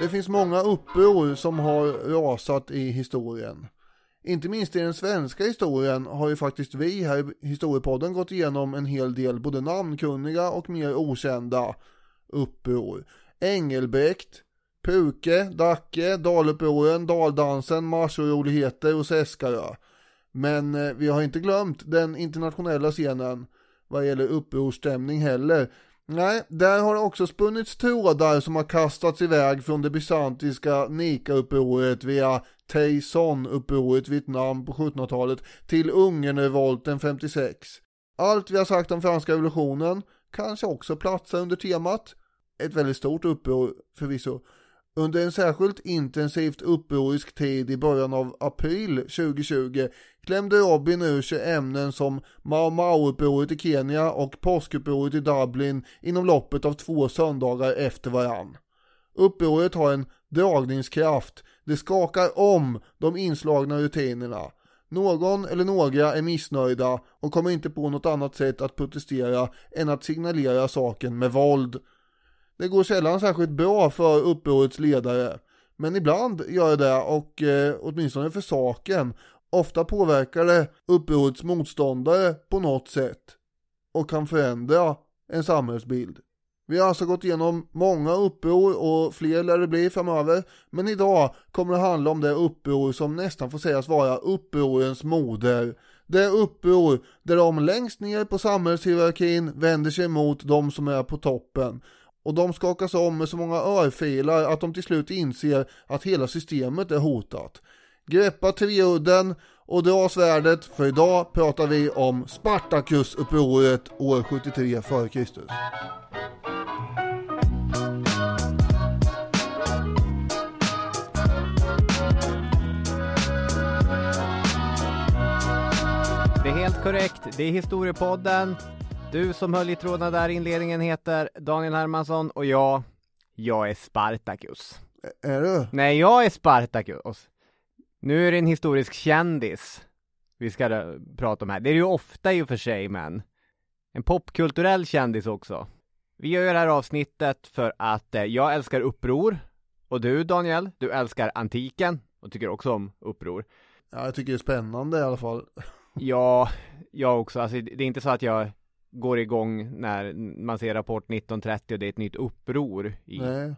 Det finns många uppror som har rasat i historien. Inte minst i den svenska historien har ju faktiskt vi här i Historiepodden gått igenom en hel del både namnkunniga och mer okända uppror. Engelbrekt, Puke, Dacke, Dalupproren, Daldansen, marsoroligheter och Seskarö. Men eh, vi har inte glömt den internationella scenen vad gäller upprorsstämning heller. Nej, där har det också spunnits trådar som har kastats iväg från det bysantiska Nika-upproret via Tay-Son-upproret Vietnam på 1700-talet till Ungernrevolten 56. Allt vi har sagt om franska revolutionen kanske också platsar under temat. Ett väldigt stort uppror förvisso. Under en särskilt intensivt upprorisk tid i början av april 2020 klämde Robin ur sig ämnen som Mau Mau-upproret i Kenya och påskupproret i Dublin inom loppet av två söndagar efter varann. Upproret har en dragningskraft, det skakar om de inslagna rutinerna. Någon eller några är missnöjda och kommer inte på något annat sätt att protestera än att signalera saken med våld. Det går sällan särskilt bra för upprorets ledare. Men ibland gör det det och eh, åtminstone för saken. Ofta påverkar det upprorets motståndare på något sätt och kan förändra en samhällsbild. Vi har alltså gått igenom många uppror och fler lär det bli framöver. Men idag kommer det handla om det uppror som nästan får sägas vara upprorens moder. Det uppror där de längst ner på samhällshierarkin vänder sig mot de som är på toppen och de skakas om med så många örfilar att de till slut inser att hela systemet är hotat. Greppa treudden och dra svärdet för idag pratar vi om Spartakusupproret år 73 f.Kr. Det är helt korrekt. Det är Historiepodden. Du som höll i trådarna där i inledningen heter Daniel Hermansson och jag, jag är Spartacus. Är du? Nej, jag är Spartacus. Nu är det en historisk kändis vi ska prata om här. Det är det ju ofta i och för sig, men en popkulturell kändis också. Vi gör det här avsnittet för att eh, jag älskar uppror och du Daniel, du älskar antiken och tycker också om uppror. Ja, jag tycker det är spännande i alla fall. Ja, jag också. Alltså, det är inte så att jag går igång när man ser rapport 1930 och det är ett nytt uppror i Nej.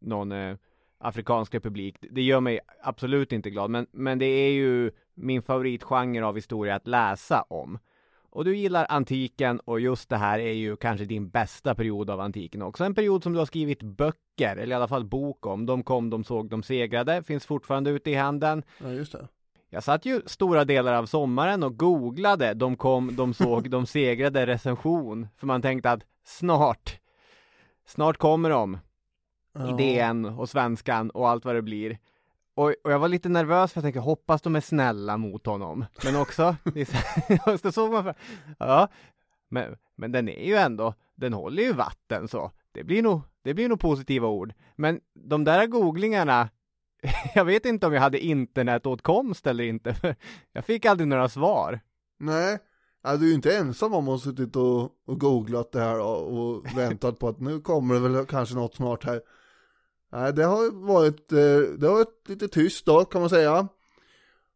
någon eh, afrikansk republik. Det gör mig absolut inte glad, men, men det är ju min favoritgenre av historia att läsa om. Och du gillar antiken och just det här är ju kanske din bästa period av antiken också. En period som du har skrivit böcker, eller i alla fall bok om. De kom, de såg, de segrade, finns fortfarande ute i handen. Ja, just det. Jag satt ju stora delar av sommaren och googlade de kom, de såg, de segrade recension. För man tänkte att snart, snart kommer de. Ja. I DN och Svenskan och allt vad det blir. Och, och jag var lite nervös för jag tänkte hoppas de är snälla mot honom. Men också, så såg man för, ja, men, men den är ju ändå, den håller ju vatten så. Det blir nog, det blir nog positiva ord. Men de där googlingarna jag vet inte om jag hade internetåtkomst eller inte, för jag fick aldrig några svar. Nej, ja, du är ju inte ensam om att ha suttit och, och googlat det här och, och väntat på att nu kommer det väl kanske något snart här. Nej, det har varit, eh, det har varit lite tyst då kan man säga.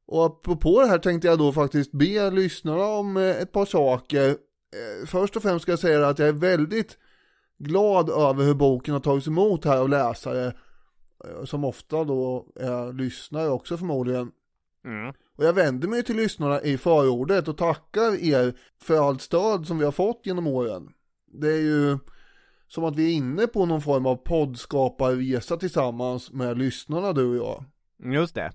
Och apropå det här tänkte jag då faktiskt be lyssnarna om eh, ett par saker. Eh, Först och främst ska jag säga att jag är väldigt glad över hur boken har tagits emot här av läsare. Eh, Som ofta då är lyssnare också förmodligen. Och jag vänder mig till lyssnarna i förordet och tackar er för allt stöd som vi har fått genom åren. Det är ju som att vi är inne på någon form av poddskaparresa tillsammans med lyssnarna du och jag. Just det.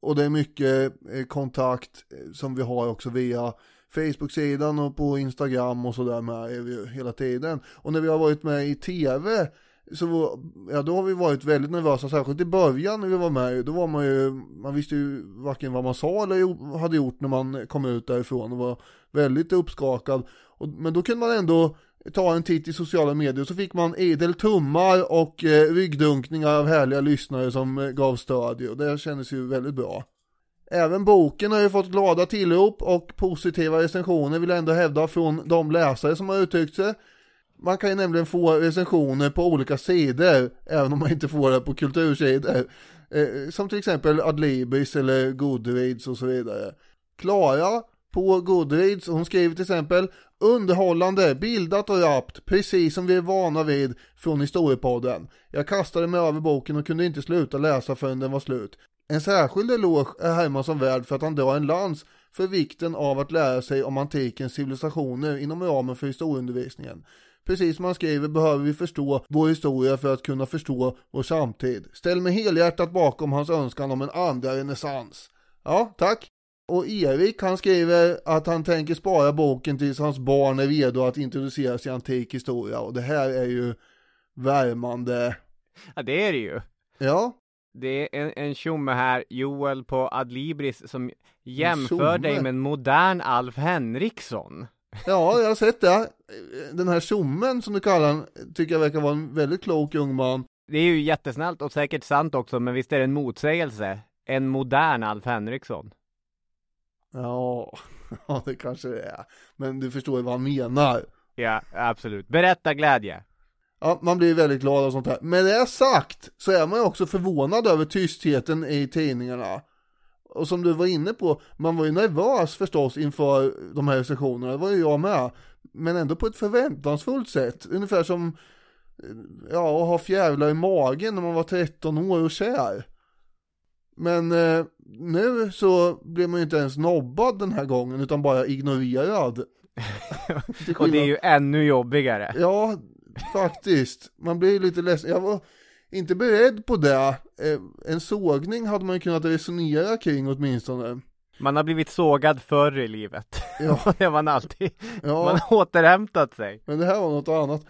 Och det är mycket eh, kontakt eh, som vi har också via Facebook-sidan och på Instagram och sådär med ju hela tiden. Och när vi har varit med i TV så ja, då har vi varit väldigt nervösa, särskilt i början när vi var med. Då var man ju, man visste ju varken vad man sa eller hade gjort när man kom ut därifrån och var väldigt uppskakad. Och, men då kunde man ändå ta en titt i sociala medier så fick man idel tummar och eh, ryggdunkningar av härliga lyssnare som eh, gav stöd och det kändes ju väldigt bra. Även boken har ju fått glada tillrop och positiva recensioner vill jag ändå hävda från de läsare som har uttryckt sig. Man kan ju nämligen få recensioner på olika sidor, även om man inte får det på kultursidor. Eh, som till exempel Adlibris eller Goodreads och så vidare. Klara på Goodreads, hon skriver till exempel Underhållande, bildat och rappt, precis som vi är vana vid från historiepodden. Jag kastade mig över boken och kunde inte sluta läsa förrän den var slut. En särskild eloge är Hermansson värd för att han drar en lans för vikten av att lära sig om antikens civilisationer inom ramen för historieundervisningen. Precis som han skriver behöver vi förstå vår historia för att kunna förstå vår samtid. Ställ mig helhjärtat bakom hans önskan om en andra renässans. Ja, tack. Och Erik han skriver att han tänker spara boken tills hans barn är redo att introduceras i antik historia och det här är ju värmande. Ja det är det ju. Ja. Det är en, en tjomme här, Joel på Adlibris, som jämför dig med en modern Alf Henriksson. Ja, jag har sett det. Den här tjommen som du kallar han, tycker jag verkar vara en väldigt klok ung man. Det är ju jättesnällt och säkert sant också, men visst är det en motsägelse? En modern Alf Henriksson. Ja, ja det kanske det är. Men du förstår ju vad han menar. Ja, absolut. Berätta glädje. Ja, man blir väldigt glad och sånt här. Med det sagt så är man ju också förvånad över tystheten i tidningarna. Och som du var inne på, man var ju nervös förstås inför de här sessionerna, det var ju jag med. Men ändå på ett förväntansfullt sätt, ungefär som ja, att ha fjärilar i magen när man var 13 år och kär. Men eh, nu så blev man ju inte ens nobbad den här gången utan bara ignorerad. och det är ju ännu jobbigare. Ja, faktiskt. Man blir lite ledsen. Jag var inte beredd på det. Eh, en sågning hade man ju kunnat resonera kring åtminstone. Man har blivit sågad förr i livet. Ja. det man alltid. Ja. Man har återhämtat sig. Men det här var något annat.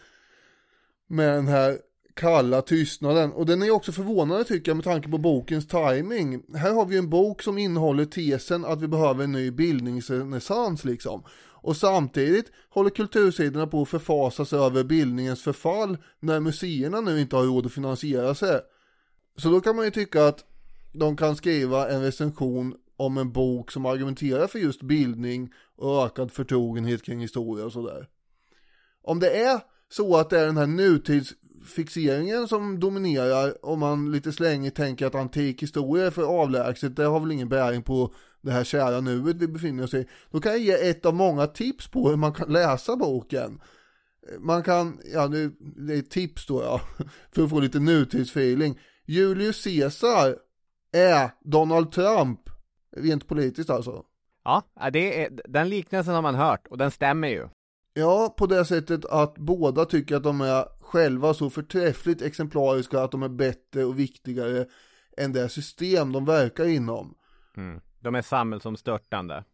Med den här kalla tystnaden. Och den är också förvånande tycker jag med tanke på bokens timing. Här har vi en bok som innehåller tesen att vi behöver en ny bildningsrenässans liksom. Och samtidigt håller kultursidorna på att förfasa sig över bildningens förfall när museerna nu inte har råd att finansiera sig. Så då kan man ju tycka att de kan skriva en recension om en bok som argumenterar för just bildning och ökad förtrogenhet kring historia och sådär. Om det är så att det är den här nutidsfixeringen som dominerar om man lite slängigt tänker att antik historia är för avlägset, det har väl ingen bäring på det här kära nuet vi befinner oss i. Då kan jag ge ett av många tips på hur man kan läsa boken. Man kan, ja det är tips då ja, för att få lite nutidsfeeling. Julius Caesar är Donald Trump, rent politiskt alltså. Ja, det är, den liknelsen har man hört och den stämmer ju. Ja, på det sättet att båda tycker att de är själva så förträffligt exemplariska att de är bättre och viktigare än det system de verkar inom. Mm. De är samhällsomstörtande.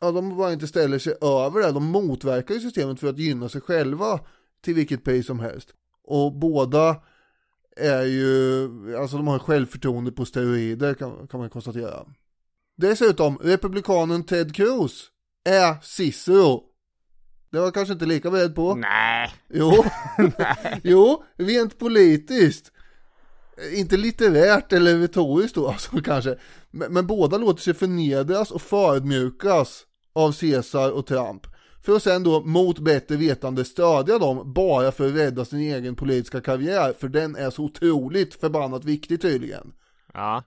Ja, de bara inte ställer sig över det. De motverkar ju systemet för att gynna sig själva till vilket pris som helst. Och båda är ju, alltså de har självförtroende på steroider kan, kan man konstatera. Dessutom, republikanen Ted Cruz är Cicero. Det var kanske inte lika beredd på. Nej. Jo, jo, rent politiskt. Inte litterärt eller retoriskt då alltså kanske. Men, men båda låter sig förnedras och förödmjukas av Caesar och Trump. För att sen då mot bättre vetande stödja dem bara för att rädda sin egen politiska karriär. För den är så otroligt förbannat viktig tydligen. Ja,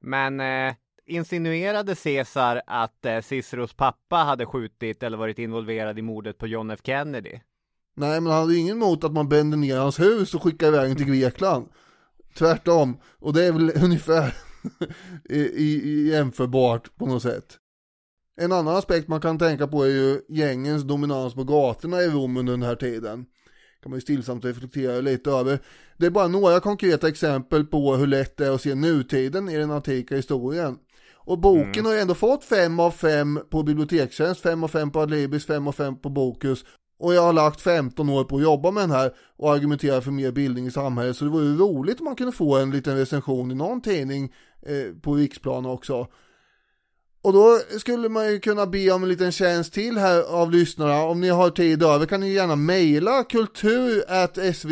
men eh, insinuerade Caesar att eh, Ciceros pappa hade skjutit eller varit involverad i mordet på John F Kennedy? Nej, men han hade ingen emot att man brände ner hans hus och skickade iväg till Grekland. Tvärtom, och det är väl ungefär i, i, jämförbart på något sätt. En annan aspekt man kan tänka på är ju gängens dominans på gatorna i Rom under den här tiden. Kan man ju stillsamt reflektera lite över. Det är bara några konkreta exempel på hur lätt det är att se nutiden i den antika historien. Och boken mm. har ju ändå fått fem av fem på bibliotekstjänst, fem av fem på Adlibris, fem av fem på Bokus. Och jag har lagt 15 år på att jobba med den här och argumentera för mer bildning i samhället. Så det vore ju roligt om man kunde få en liten recension i någon tidning eh, på riksplan också. Och då skulle man ju kunna be om en liten tjänst till här av lyssnarna. Om ni har tid över kan ni gärna mejla kultur.svd.se,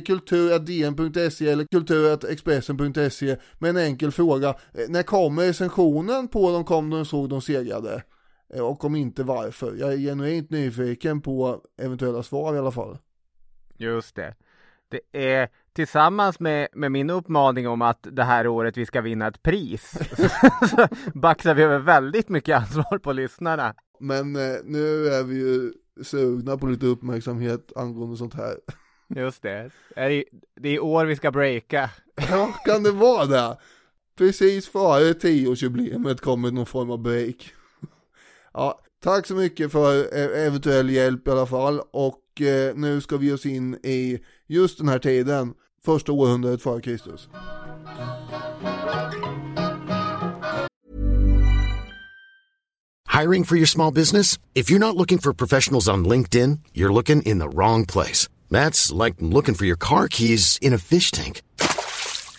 kultur.dn.se eller kultur.expressen.se med en enkel fråga. Eh, när kommer recensionen på De kom, de såg, de segrade? Eh, och om inte varför. Jag är genuint nyfiken på eventuella svar i alla fall. Just det. Det är tillsammans med, med min uppmaning om att det här året vi ska vinna ett pris så baxar vi över väldigt mycket ansvar på lyssnarna. Men eh, nu är vi ju sugna på lite uppmärksamhet angående sånt här. Just det. Är det, det är i år vi ska breaka. Ja, kan det vara det? Precis före tioårsjubileet kommer någon form av break. Ja, tack så mycket för eh, eventuell hjälp i alla fall och eh, nu ska vi oss in i just den här tiden, första århundradet före Kristus. Hiring for your small business? If you're not looking for professionals on LinkedIn, you're looking in the wrong place. That's like looking for your car keys in a fish tank.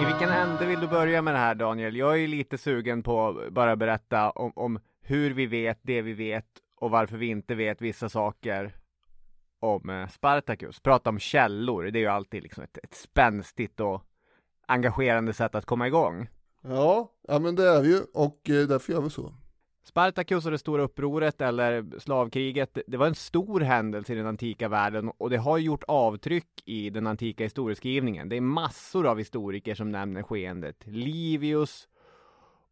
I vilken ände vill du börja med det här Daniel? Jag är lite sugen på att bara berätta om, om hur vi vet det vi vet och varför vi inte vet vissa saker om eh, Spartacus. Prata om källor, det är ju alltid liksom ett, ett spänstigt och engagerande sätt att komma igång. Ja, ja men det är vi ju och eh, därför gör vi så. Spartacus och det stora upproret eller slavkriget, det var en stor händelse i den antika världen och det har gjort avtryck i den antika historieskrivningen. Det är massor av historiker som nämner skeendet. Livius,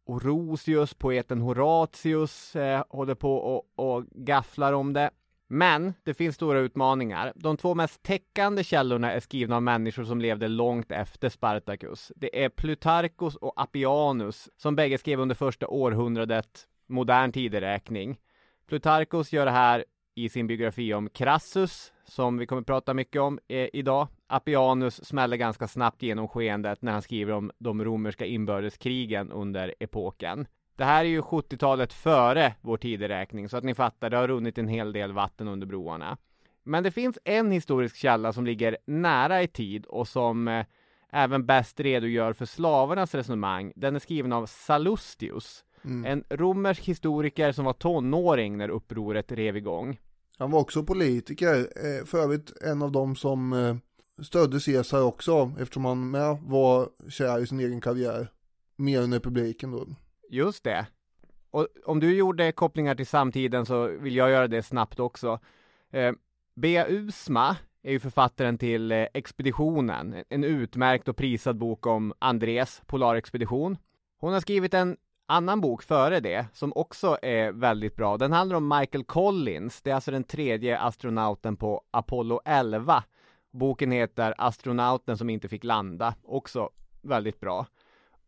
Orosius, poeten Horatius eh, håller på och, och gafflar om det. Men det finns stora utmaningar. De två mest täckande källorna är skrivna av människor som levde långt efter Spartacus. Det är Plutarchus och Appianus som bägge skrev under första århundradet modern tideräkning. Plutarkos gör det här i sin biografi om Crassus, som vi kommer prata mycket om eh, idag. Appianus smäller ganska snabbt genom skeendet när han skriver om de romerska inbördeskrigen under epoken. Det här är ju 70-talet före vår tideräkning, så att ni fattar, det har runnit en hel del vatten under broarna. Men det finns en historisk källa som ligger nära i tid och som eh, även bäst redogör för slavarnas resonemang. Den är skriven av Salustius, Mm. en romersk historiker som var tonåring när upproret rev igång. Han var också politiker, eh, för övrigt en av dem som eh, stödde Caesar också eftersom han med var kär i sin egen karriär. Mer än republiken då. Just det. Och om du gjorde kopplingar till samtiden så vill jag göra det snabbt också. Eh, Bea Usma är ju författaren till eh, Expeditionen, en utmärkt och prisad bok om Andres polarexpedition. Hon har skrivit en annan bok före det som också är väldigt bra. Den handlar om Michael Collins. Det är alltså den tredje astronauten på Apollo 11. Boken heter Astronauten som inte fick landa. Också väldigt bra.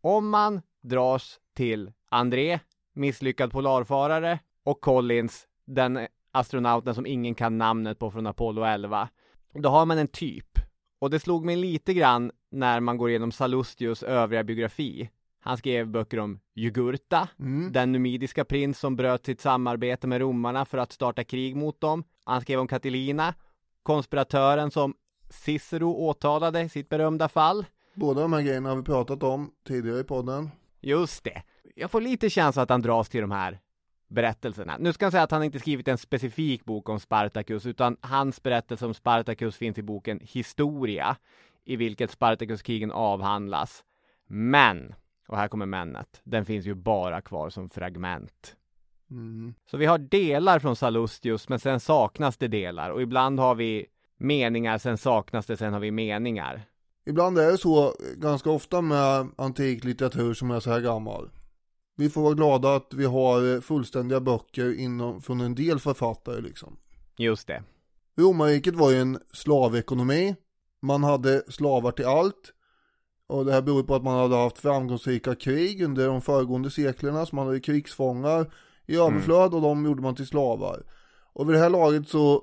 Om man dras till André, misslyckad polarfarare, och Collins, den astronauten som ingen kan namnet på från Apollo 11, då har man en typ. Och det slog mig lite grann när man går igenom Salustius övriga biografi. Han skrev böcker om Jugurta, Mm. den numidiska prins som bröt sitt samarbete med romarna för att starta krig mot dem. Han skrev om Catilina, konspiratören som Cicero åtalade i sitt berömda fall. Båda de här grejerna har vi pratat om tidigare i podden. Just det. Jag får lite känsla att han dras till de här berättelserna. Nu ska jag säga att han inte skrivit en specifik bok om Spartacus, utan hans berättelse om Spartacus finns i boken Historia. i vilket Spartakuskrigen avhandlas. Men, och här kommer männet, den finns ju bara kvar som fragment. Mm. Så vi har delar från Salustius, men sen saknas det delar och ibland har vi meningar, sen saknas det, sen har vi meningar. Ibland är det så ganska ofta med antik litteratur som är så här gammal. Vi får vara glada att vi har fullständiga böcker inom, från en del författare liksom. Just det. Romarriket var ju en slavekonomi. Man hade slavar till allt. Och det här beror på att man hade haft framgångsrika krig under de föregående seklerna. Så man hade krigsfångar i överflöd och de gjorde man till slavar. Och vid det här laget så,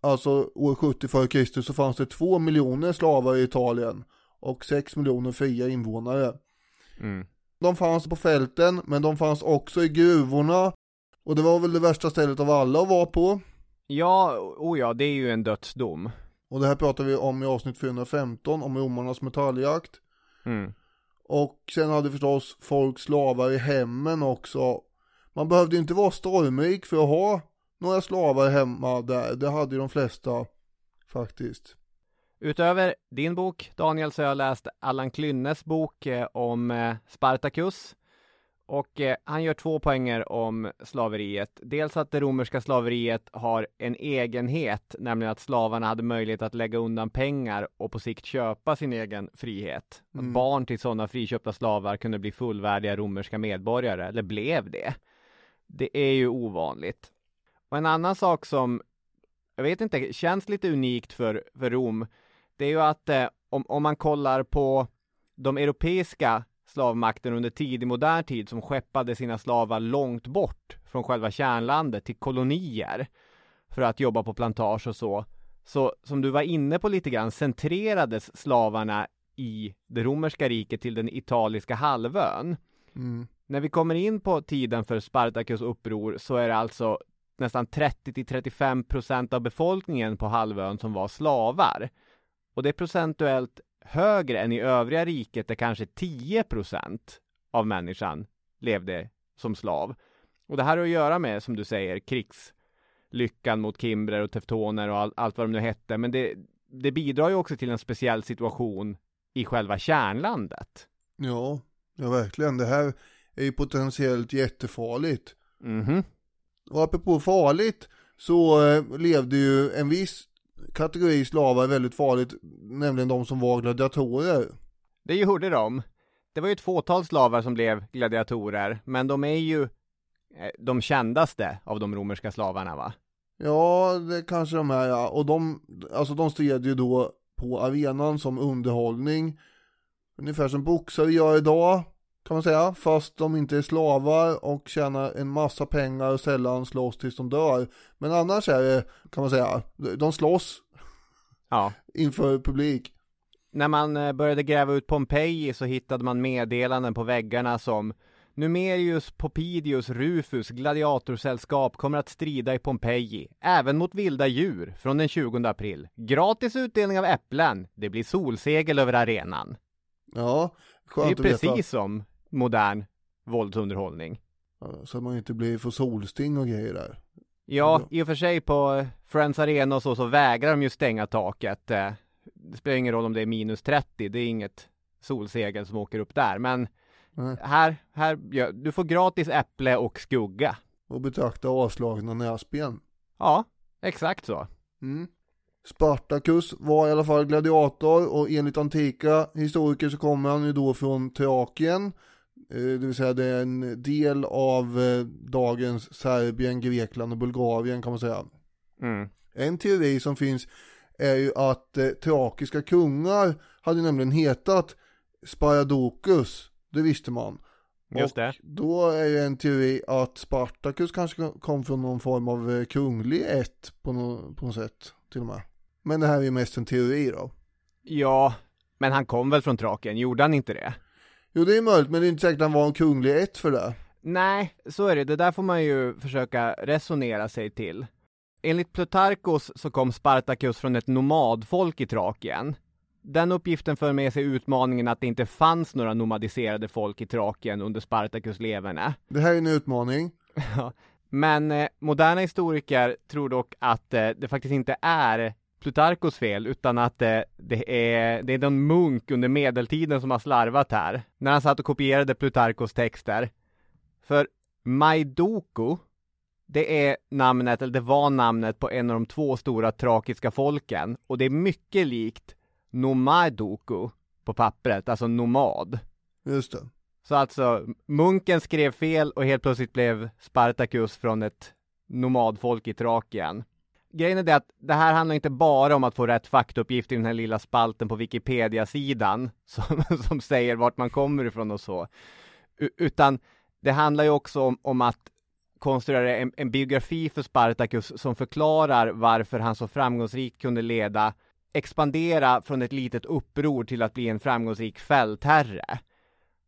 alltså år 70 f.Kr. så fanns det två miljoner slavar i Italien. Och sex miljoner fria invånare. Mm. De fanns på fälten, men de fanns också i gruvorna. Och det var väl det värsta stället av alla att vara på. Ja, oh ja, det är ju en dödsdom. Och det här pratar vi om i avsnitt 415 om romarnas metalljakt. Mm. Och sen hade förstås folk slavar i hemmen också. Man behövde inte vara stormrik för att ha några slavar hemma där. Det hade ju de flesta faktiskt. Utöver din bok, Daniel, så har jag läst Allan Klynnes bok eh, om eh, Spartacus. Och eh, han gör två poänger om slaveriet. Dels att det romerska slaveriet har en egenhet, nämligen att slavarna hade möjlighet att lägga undan pengar och på sikt köpa sin egen frihet. Att Mm. barn till sådana friköpta slavar kunde bli fullvärdiga romerska medborgare, eller blev det. Det är ju ovanligt. Och en annan sak som, jag vet inte, känns lite unikt för, för Rom, det är ju att eh, om, om man kollar på de europeiska slavmakten under tidig modern tid som skeppade sina slavar långt bort från själva kärnlandet till kolonier för att jobba på plantage och så. Så som du var inne på lite grann centrerades slavarna i det romerska riket till den italiska halvön. Mm. När vi kommer in på tiden för Spartacus uppror så är det alltså nästan 30 till 35 procent av befolkningen på halvön som var slavar. Och det är procentuellt högre än i övriga riket där kanske 10 procent av människan levde som slav. Och det här har att göra med, som du säger, krigslyckan mot kimbrer och teftoner och all, allt vad de nu hette. Men det, det bidrar ju också till en speciell situation i själva kärnlandet. Ja, ja verkligen. Det här är ju potentiellt jättefarligt. Mhm. Och apropå farligt så eh, levde ju en viss kategori slavar väldigt farligt, nämligen de som var gladiatorer. Det gjorde de. Det var ju ett fåtal slavar som blev gladiatorer, men de är ju eh, de kändaste av de romerska slavarna va? Ja, det kanske de är ja. Och de, alltså de stred ju då på arenan som underhållning. Ungefär som boxare gör idag, kan man säga. Fast de inte är slavar och tjänar en massa pengar och sällan slåss tills de dör. Men annars är det, kan man säga, de slåss Ja. inför publik. När man eh, började gräva ut Pompeji så hittade man meddelanden på väggarna som Numerius Popidius Rufus gladiatorsällskap kommer att strida i Pompeji, även mot vilda djur, från den 20 april. Gratis utdelning av äpplen. Det blir solsegel över arenan. Ja, Det är skönt att veta. precis som modern våldsunderhållning. Ja, Så att man inte blir för solsting och grejer där. Ja, Bra. i och för sig på eh, Friends Arena och så, så vägrar de ju stänga taket. Eh, Det spelar ingen roll om det är minus 30, det är inget solsegel som åker upp där. Men Nej. här, här, ja, du får gratis äpple och skugga. Och betrakta avslagna näsben. Ja, exakt så. Mm. Spartacus var i alla fall gladiator och enligt antika historiker så kommer han ju då från Thrakien. Eh, Det vill säga det är en del av eh, dagens Serbien, Grekland och Bulgarien kan man säga. Mm. En teori som finns är ju att eh, trakiska kungar hade nämligen hetat Sparadokus. Det visste man. Just och det. då är ju en teori att Spartacus kanske kom från någon form av eh, kunglig ett på, nå- på något sätt till och med. Men det här är ju mest en teori då. Ja, men han kom väl från Trakien, gjorde han inte det? Jo det är möjligt men det är inte säkert att han var en kunglig ett för det. Nej, så är det. Det där får man ju försöka resonera sig till. Enligt Plutarkos så kom Spartacus från ett nomadfolk i Trakien. Den uppgiften för med sig utmaningen att det inte fanns några nomadiserade folk i Trakien under Spartacus leverne. Det här är en utmaning. Men eh, moderna historiker tror dock att eh, det faktiskt inte är Plutarkos fel utan att det, det, är, det är någon munk under medeltiden som har slarvat här. När han satt och kopierade Plutarkos texter. För Maidoko, det är namnet, eller det var namnet på en av de två stora trakiska folken. Och det är mycket likt Nomadoko på pappret, alltså nomad. Just det. Så alltså, munken skrev fel och helt plötsligt blev Spartacus från ett nomadfolk i Trakien. Grejen är det att det här handlar inte bara om att få rätt faktauppgift i den här lilla spalten på Wikipedia-sidan som, som säger vart man kommer ifrån och så. Utan det handlar ju också om, om att konstruera en, en, biografi för Spartacus som förklarar varför han så framgångsrikt kunde leda, expandera från ett litet uppror till att bli en framgångsrik fältherre.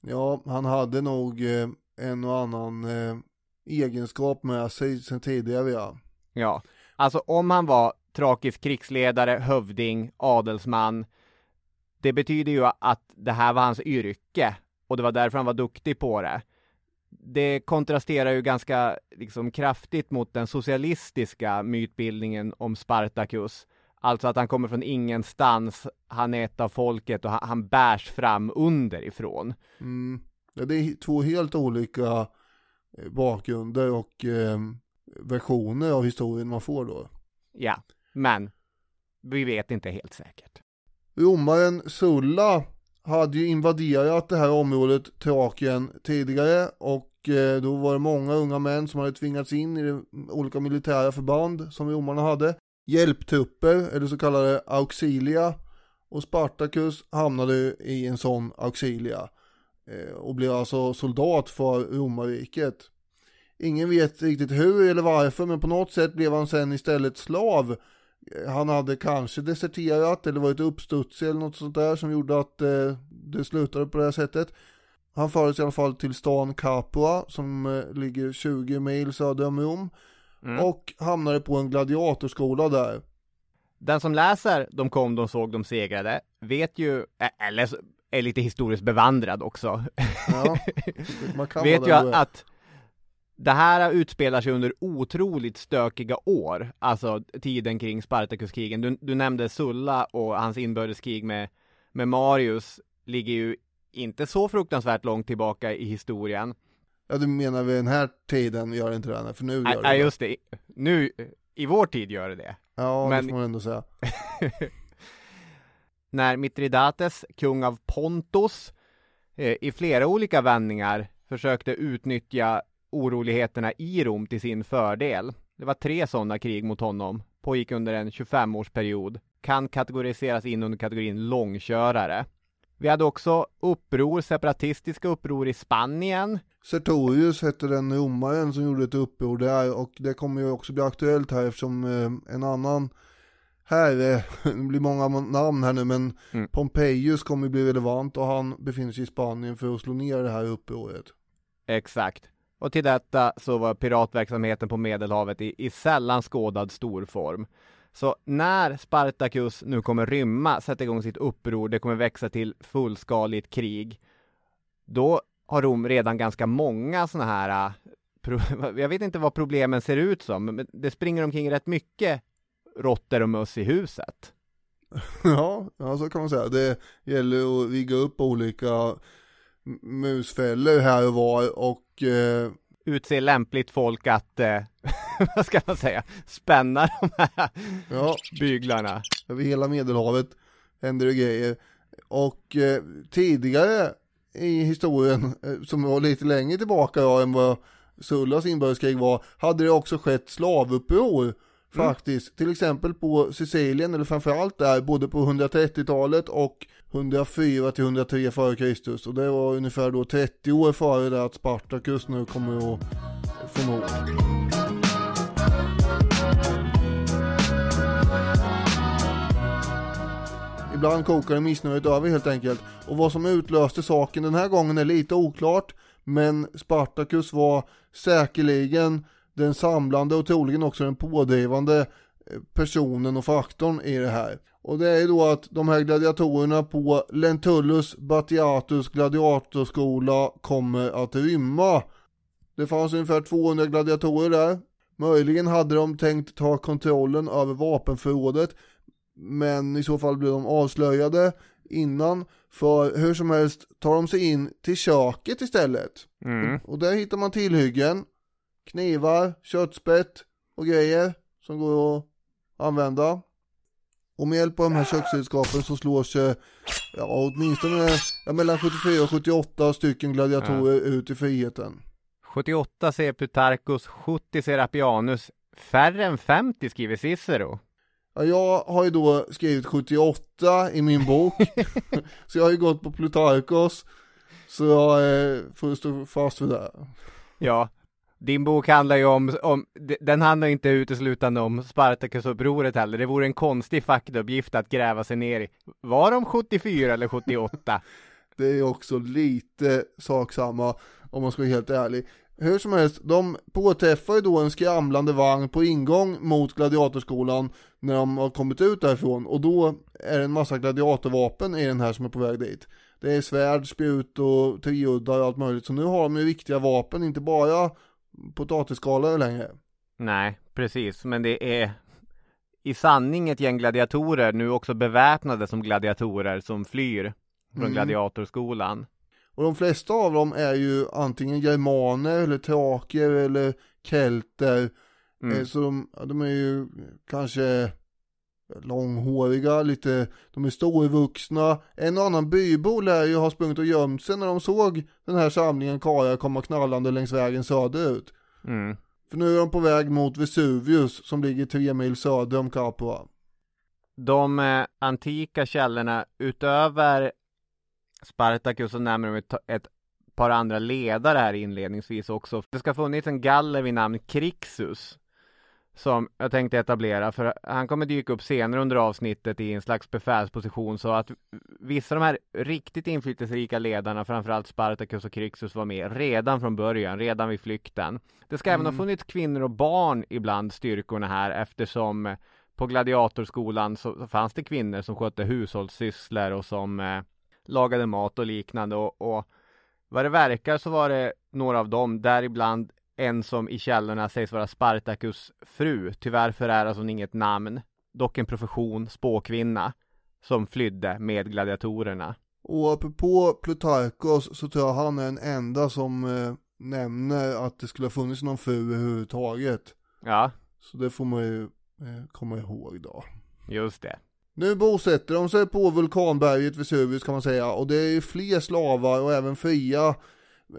Ja, han hade nog eh, en och annan eh, egenskap med sig sen tidigare ja. Ja, alltså om han var trakisk krigsledare, hövding, adelsman. Det betyder ju att det här var hans yrke och det var därför han var duktig på det. Det kontrasterar ju ganska liksom kraftigt mot den socialistiska mytbildningen om Spartacus. Alltså att han kommer från ingenstans, han är ett av folket och han, han bärs fram underifrån. Mm. Ja, det är två helt olika eh, bakgrunder och eh, versioner av historien man får då. Ja, men vi vet inte helt säkert. Romaren Sulla hade ju invaderat det här området Trakien tidigare och eh, då var det många unga män som hade tvingats in i olika militära förband som romarna hade hjälptrupper, eller så kallade auxilia. Och Spartacus hamnade i en sån auxilia eh, och blev alltså soldat för romarriket. Ingen vet riktigt hur eller varför, men på något sätt blev han sen istället slav. Han hade kanske deserterat eller varit uppstudsig eller något sånt där som gjorde att eh, det slutade på det här sättet. Han fördes i alla fall till stan Capua som eh, ligger 20 mil söder om Rom mm. och hamnade på en gladiatorskola där. Den som läser De kom, de såg, de segrade vet ju, eller är lite historiskt bevandrad också. Ja, vet ju att det här utspelar sig under otroligt stökiga år, alltså tiden kring Spartakuskrigen. Du, du nämnde Sulla och hans inbördeskrig med, med Marius ligger ju inte så fruktansvärt långt tillbaka i historien. Ja du menar vid den här tiden gör det inte det, för nu gör det Ja just det, nu, i vår tid gör det det. Ja, Men... det får man ändå säga. när Mitridates, kung av Pontos, eh, i flera olika vändningar försökte utnyttja oroligheterna i Rom till sin fördel. Det var tre sådana krig mot honom, pågick under en 25-årsperiod, kan kategoriseras in under kategorin långkörare. Vi hade också uppror, separatistiska uppror i Spanien. Sertorius hette den romaren som gjorde ett uppror där och det kommer ju också bli aktuellt här eftersom eh, en annan herre, det blir många namn här nu men mm. Pompejus kommer bli relevant och han befinner sig i Spanien för att slå ner det här upproret. Exakt. Och till detta så var piratverksamheten på Medelhavet i, i sällan skådad storform. Så när Spartacus nu kommer rymma, sätta igång sitt uppror, det kommer växa till fullskaligt krig, då har Rom redan ganska många sådana här, äh, jag vet inte vad problemen ser ut som, men det springer omkring rätt mycket råttor och möss i huset. Ja, ja, så kan man säga. Det gäller att vigga upp olika musfällor här och var och eh... utse lämpligt folk att, eh, vad ska man säga, spänna de här ja. byglarna. Över hela Medelhavet händer det grejer. Och eh, tidigare i historien, eh, som var lite längre tillbaka då, än vad Sullas inbördeskrig var, hade det också skett slavuppror Mm. Faktiskt, till exempel på Sicilien, eller framförallt där, både på 130-talet och 104 till 103 f.Kr. Och det var ungefär då 30 år före det att Spartacus nu kommer att få mord. Ibland kokar det missnöjet över helt enkelt. Och vad som utlöste saken den här gången är lite oklart. Men Spartacus var säkerligen den samlande och troligen också den pådrivande eh, personen och faktorn i det här. Och det är ju då att de här gladiatorerna på Lentulus Batiatus gladiatorskola kommer att rymma. Det fanns ungefär 200 gladiatorer där. Möjligen hade de tänkt ta kontrollen över vapenförrådet. Men i så fall blir de avslöjade innan. För hur som helst tar de sig in till köket istället. Mm. Och där hittar man tillhyggen, knivar, köttspett och grejer som går att använda. Och med hjälp av de här köksredskapen så slår sig ja, åtminstone ja, mellan 74 och 78 stycken gladiatorer ut i friheten. 78 säger Plutarchus, 70 säger Appianus. Färre än 50 skriver Cicero. Ja, jag har ju då skrivit 78 i min bok. så jag har ju gått på Plutarkos. Så jag eh, får stå fast vid det. Ja, din bok handlar ju om, om den handlar inte uteslutande om Spartacusupproret heller. Det vore en konstig faktauppgift att gräva sig ner i. Var de 74 eller 78? Det är också lite saksamma om man ska vara helt ärlig. Hur som helst, de påträffar ju då en skramlande vagn på ingång mot gladiatorskolan när de har kommit ut därifrån och då är det en massa gladiatorvapen i den här som är på väg dit. Det är svärd, spjut och treuddar och allt möjligt så nu har de ju riktiga vapen, inte bara potatisskalor längre. Nej, precis, men det är i sanning ett gäng gladiatorer, nu också beväpnade som gladiatorer, som flyr från Mm. gladiatorskolan. Och de flesta av dem är ju antingen germaner eller traker eller kelter. Mm. Eh, Så de, de är ju kanske långhåriga, lite, de är storvuxna. En och annan bybo lär ju ha sprungit och gömt sig när de såg den här samlingen karlar komma knallande längs vägen söderut. Mm. För nu är de på väg mot Vesuvius som ligger tre mil söder om Capua. De eh, antika källorna, utöver Spartacus så nämner de ett, ett par andra ledare här inledningsvis också. Det ska ha funnits en galler vid namn Crixus som jag tänkte etablera för han kommer dyka upp senare under avsnittet i en slags befälsposition så att vissa av de här riktigt inflytelserika ledarna, framförallt Spartacus och Crixus var med redan från början, redan vid flykten. Det ska även ha Mm. funnits kvinnor och barn ibland styrkorna här eftersom på gladiatorskolan så, så fanns det kvinnor som skötte hushållssysslor och som eh, lagade mat och liknande och, och vad det verkar så var det några av dem, däribland en som i källorna sägs vara Spartacus fru. Tyvärr föräras hon inget namn, dock en profession, spåkvinna, som flydde med gladiatorerna. Och apropå Plutarkos så tror jag han är den enda som eh, nämner att det skulle ha funnits någon fru överhuvudtaget. Ja, Så det får man ju eh, komma ihåg då. just det. Nu bosätter de sig på vulkanberget Vesuvius kan man säga och det är ju fler slavar och även fria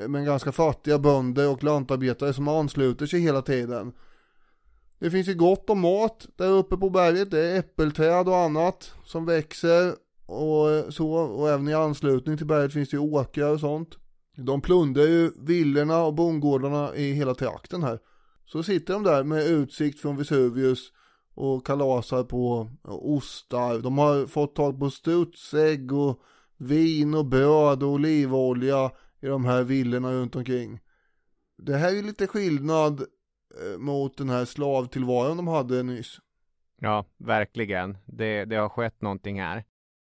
men ganska fattiga bönder och lantarbetare som ansluter sig hela tiden. Det finns ju gott om mat där uppe på berget, det är äppelträd och annat som växer och så och även i anslutning till berget finns det ju åkrar och sånt. De plundrar ju villorna och bondgårdarna i hela trakten här. Så sitter de där med utsikt från Vesuvius och kalasar på ostar. De har fått tag på strutsägg och vin och bröd och olivolja i de här villorna runt omkring. Det här är ju lite skillnad eh, mot den här slavtillvaron de hade nyss. Ja, verkligen. Det, det har skett någonting här.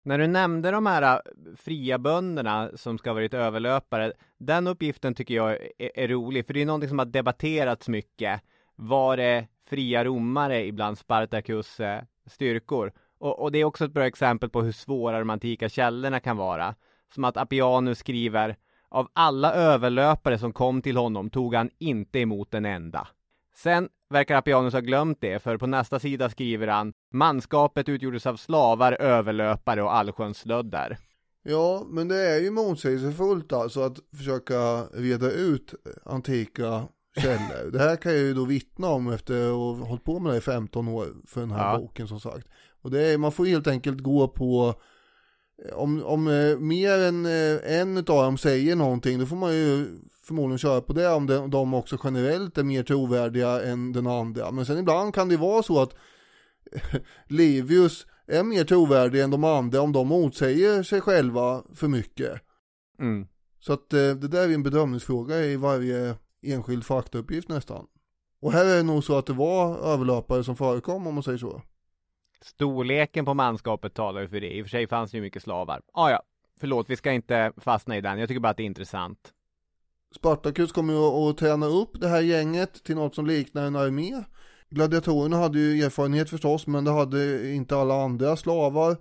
När du nämnde de här eh, fria bönderna som ska ha varit överlöpare, den uppgiften tycker jag är, är rolig, för det är någonting som har debatterats mycket. Var det fria romare ibland Spartacus eh, styrkor? Och, och det är också ett bra exempel på hur svåra de antika källorna kan vara. Som att Appianus skriver, av alla överlöpare som kom till honom tog han inte emot en enda. Sen verkar Appianus ha glömt det, för på nästa sida skriver han Manskapet utgjordes av slavar, överlöpare och allsköns slödder. Ja, men det är ju motsägelsefullt alltså att försöka reda ut antika källor. Det här kan jag ju då vittna om efter att ha hållit på med det i 15 år för den här Ja. boken som sagt. Och det är, man får helt enkelt gå på om, om eh, mer än eh, en av dem säger någonting då får man ju förmodligen köra på det om de, de också generellt är mer trovärdiga än den andra. Men sen ibland kan det vara så att Livius är mer trovärdig än de andra om de motsäger sig själva för mycket. Mm. Så att eh, det där är en bedömningsfråga i varje enskild faktauppgift nästan. Och här är det nog så att det var överlöpare som förekom om man säger så. Storleken på manskapet talar ju för det. I och för sig fanns det ju mycket slavar. Ah, ja, förlåt, vi ska inte fastna i den. Jag tycker bara att det är intressant. Spartacus kommer ju att träna upp det här gänget till något som liknar en armé. gladiatorerna hade ju erfarenhet förstås, men det hade inte alla andra slavar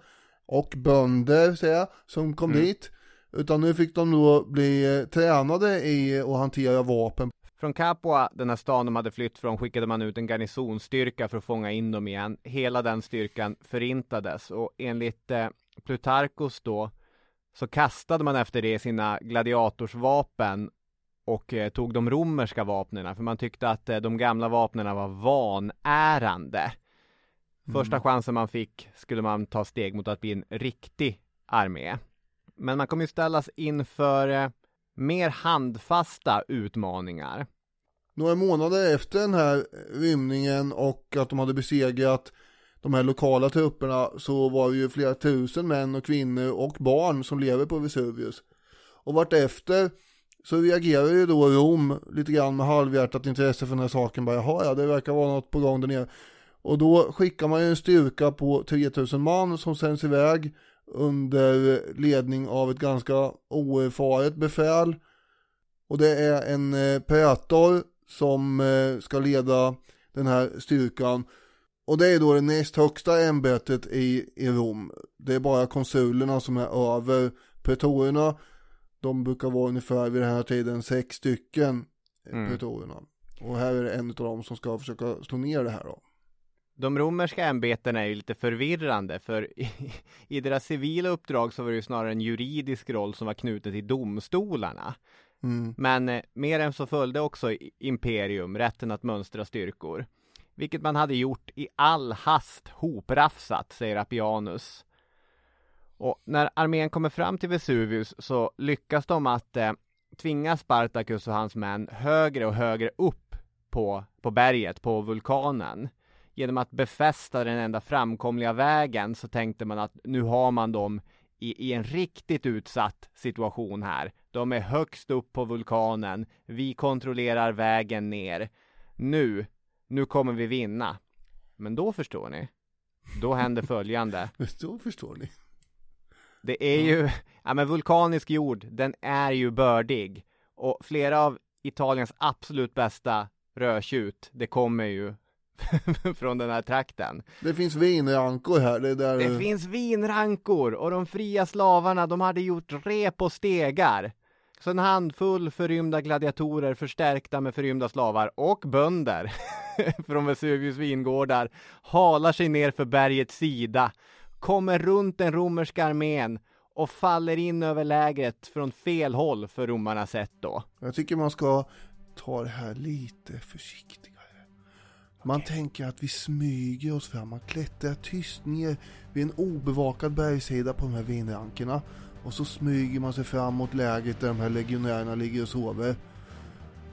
och bönder säger jag, som kom Mm. dit. Utan nu fick de då bli eh, tränade i att hantera vapen. Från Capua, den här stan de hade flytt från, skickade man ut en garnisonstyrka för att fånga in dem igen. Hela den styrkan förintades och enligt eh, Plutarkos då så kastade man efter det sina gladiatorsvapen och eh, tog de romerska vapnen för man tyckte att eh, de gamla vapnen var vanärande. Första chansen man fick skulle man ta steg mot att bli en riktig armé. Men man kommer ju ställas inför eh, mer handfasta utmaningar. Några månader efter den här rymningen och att de hade besegrat de här lokala trupperna så var det ju flera tusen män och kvinnor och barn som lever på Vesuvius. Och vartefter så reagerar ju då Rom lite grann med halvhjärtat intresse för den här saken. Bara, Jaha, ja, det verkar vara något på gång där nere. Och då skickar man ju en styrka på 3000 man som sänds iväg under ledning av ett ganska oerfaret befäl. Och det är en eh, praetor som eh, ska leda den här styrkan. Och det är då det näst högsta ämbetet i, i Rom. Det är bara konsulerna som är över pretorerna. De brukar vara ungefär vid den här tiden sex stycken eh, Mm. pretorerna. Och här är det en av dem som ska försöka slå ner det här då. De romerska ämbetena är ju lite förvirrande för i, i deras civila uppdrag så var det ju snarare en juridisk roll som var knutet till domstolarna. Mm. Men eh, mer än så följde också imperium rätten att mönstra styrkor. Vilket man hade gjort i all hast hoprafsat, säger Appianus. Och när armén kommer fram till Vesuvius så lyckas de att eh, tvinga Spartacus och hans män högre och högre upp på, på berget, på vulkanen. Genom att befästa den enda framkomliga vägen så tänkte man att nu har man dem i, i en riktigt utsatt situation här. De är högst upp på vulkanen. Vi kontrollerar vägen ner. Nu, nu kommer vi vinna. Men då förstår ni. Då händer följande. Så förstår ni. Det är ju, ja men vulkanisk jord, den är ju bördig. Och flera av Italiens absolut bästa rödtjut, det kommer ju från den här trakten. Det finns vinrankor här. Det är där Det finns vinrankor och de fria slavarna, de hade gjort rep och stegar. Så en handfull förrymda gladiatorer förstärkta med förrymda slavar och bönder från Vesuvius vingårdar halar sig ner för bergets sida, kommer runt den romerska armén och faller in över lägret från fel håll för romarnas sätt då. Jag tycker man ska ta det här lite försiktigare. Man tänker att vi smyger oss fram, man klättrar tyst ner vid en obevakad bergssida på de här vinrankerna. Och så smyger man sig fram mot lägret där de här legionärerna ligger och sover.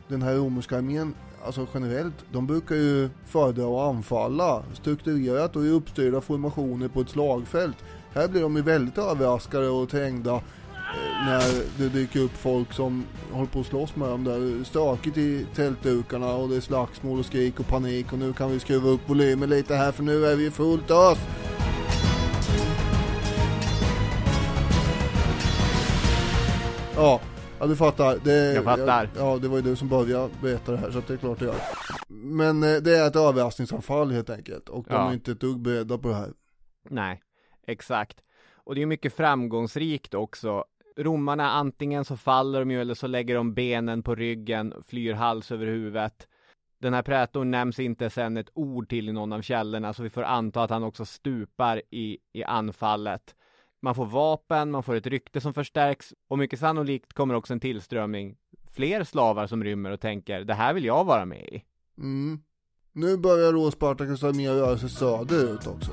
Den här romerska armén, alltså generellt, de brukar ju föredra att anfalla strukturerat och i uppstyrda formationer på ett slagfält. Här blir de ju väldigt överraskade och trängda när det dyker upp folk som håller på att slåss med dem där. Stökigt i tältdukarna och det är slagsmål och skrik och panik och nu kan vi skruva upp volymen lite här för nu är vi fullt ös. Ja, ja du fattar. Det, Jag fattar. Ja, det var ju du som började berätta det här så det är klart det gör. Men eh, det är ett överraskningsanfall helt enkelt och de Ja. är inte ett dugg beredda på det här. Nej, exakt. Och det är mycket framgångsrikt också. Romarna antingen så faller de ju eller så lägger de benen på ryggen, flyr hals över huvudet. Den här prätorn nämns inte sen ett ord till i någon av källorna så vi får anta att han också stupar i, i anfallet. Man får vapen, man får ett rykte som förstärks och mycket sannolikt kommer också en tillströmning. Fler slavar som rymmer och tänker det här vill jag vara med i. Mm. Nu börjar då Spartacus armé röra sig söderut också.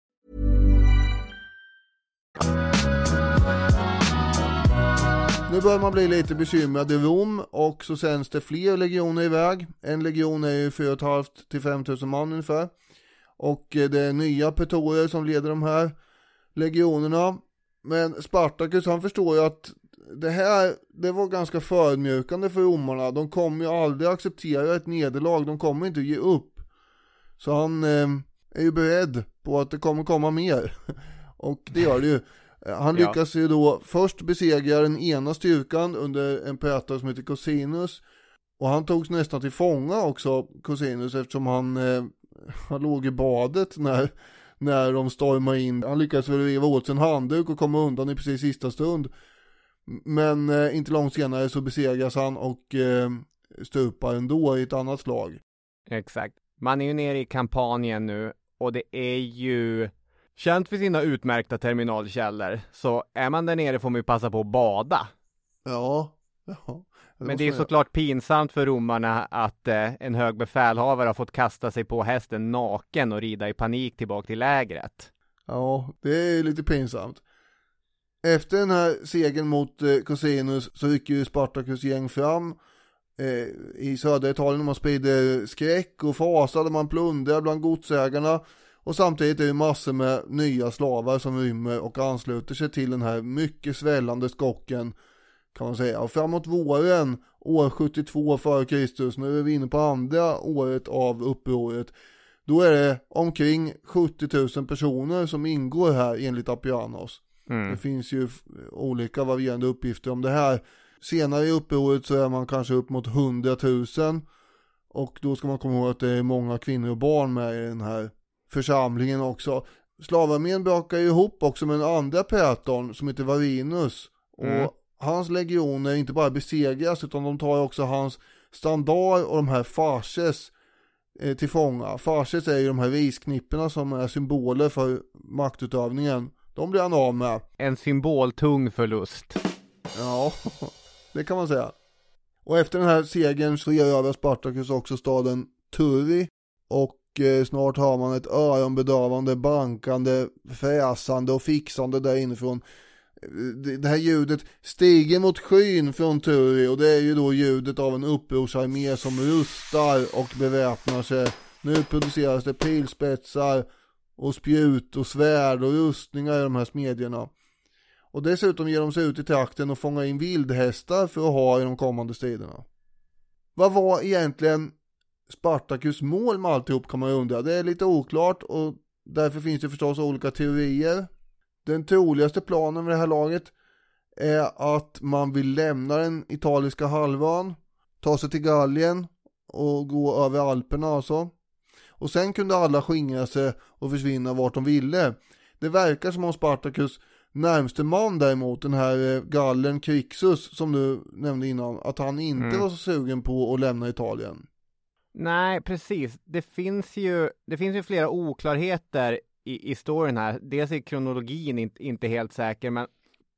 Nu börjar man bli lite bekymrad i Rom och så sänds det fler legioner iväg. En legion är ju 4 500 till 5 000 man ungefär. Och eh, det är nya pretorer som leder de här legionerna. Men Spartacus han förstår ju att det här, det var ganska förödmjukande för romarna. De kommer ju aldrig acceptera ett nederlag, de kommer inte ge upp. Så han eh, är ju beredd på att det kommer komma mer. Och det gör det ju. Han Ja. lyckas ju då först besegra den ena styrkan under en prätare som heter Cosinus. Och han togs nästan till fånga också, Cosinus, eftersom han, eh, han låg i badet när, när de stormade in. Han lyckades väl veva åt sin handduk och komma undan i precis sista stund. Men eh, inte långt senare så besegras han och eh, stupar ändå i ett annat slag. Exakt. Man är ju nere i kampanjen nu och det är ju känt för sina utmärkta terminalkällor. Så är man där nere får man ju passa på att bada. Ja, ja. Men det är ju såklart pinsamt för romarna att eh, en hög befälhavare har fått kasta sig på hästen naken och rida i panik tillbaka till lägret. Ja, det är lite pinsamt. Efter den här segern mot eh, Cosinus så rycker ju Spartacus gäng fram eh, i södra Italien och man sprider skräck och fasa där man plundrar bland godsägarna och samtidigt är det massor med nya slavar som rymmer och ansluter sig till den här mycket svällande skocken kan man säga. Och framåt våren år 72 före Kristus, nu är vi inne på andra året av upproret, då är det omkring 70 000 personer som ingår här enligt Appianos. Det finns ju olika varierande uppgifter om det här. Senare i upproret så är man kanske upp mot 100 000 och då ska man komma ihåg att det är många kvinnor och barn med i den här församlingen också. Slavarmén brakar ju ihop också med en andra praetorn som heter Varinus och Mm. hans legioner inte bara besegras utan de tar också hans standard och de här farses eh, till fånga. Farses är ju de här risknipporna som är symboler för maktutövningen. De blir han av med. En symboltung förlust. Ja, det kan man säga. Och efter den här segern så erövrar Spartacus också staden Turri och Eh, snart har man ett öronbedövande, bankande, fräsande och fixande där inifrån. Eh, det här ljudet stiger mot skyn från Turi och det är ju då ljudet av en upprorsarmé som rustar och beväpnar sig. Nu produceras det pilspetsar och spjut och svärd och rustningar i de här smedjorna. Och dessutom ger de sig ut i trakten och fångar in vildhästar för att ha i de kommande striderna. Vad var egentligen Spartacus mål med alltihop kan man ju undra. Det är lite oklart och därför finns det förstås olika teorier. Den troligaste planen med det här laget är att man vill lämna den italiska halvön, ta sig till Gallien och gå över Alperna alltså. Och sen kunde alla skingra sig och försvinna vart de ville. Det verkar som om Spartacus närmste man däremot, den här eh, gallen Crixus som du nämnde innan, att han inte Mm. var så sugen på att lämna Italien. Nej, precis. Det finns ju, det finns ju flera oklarheter i, i storyn här. Dels är kronologin inte, inte helt säker, men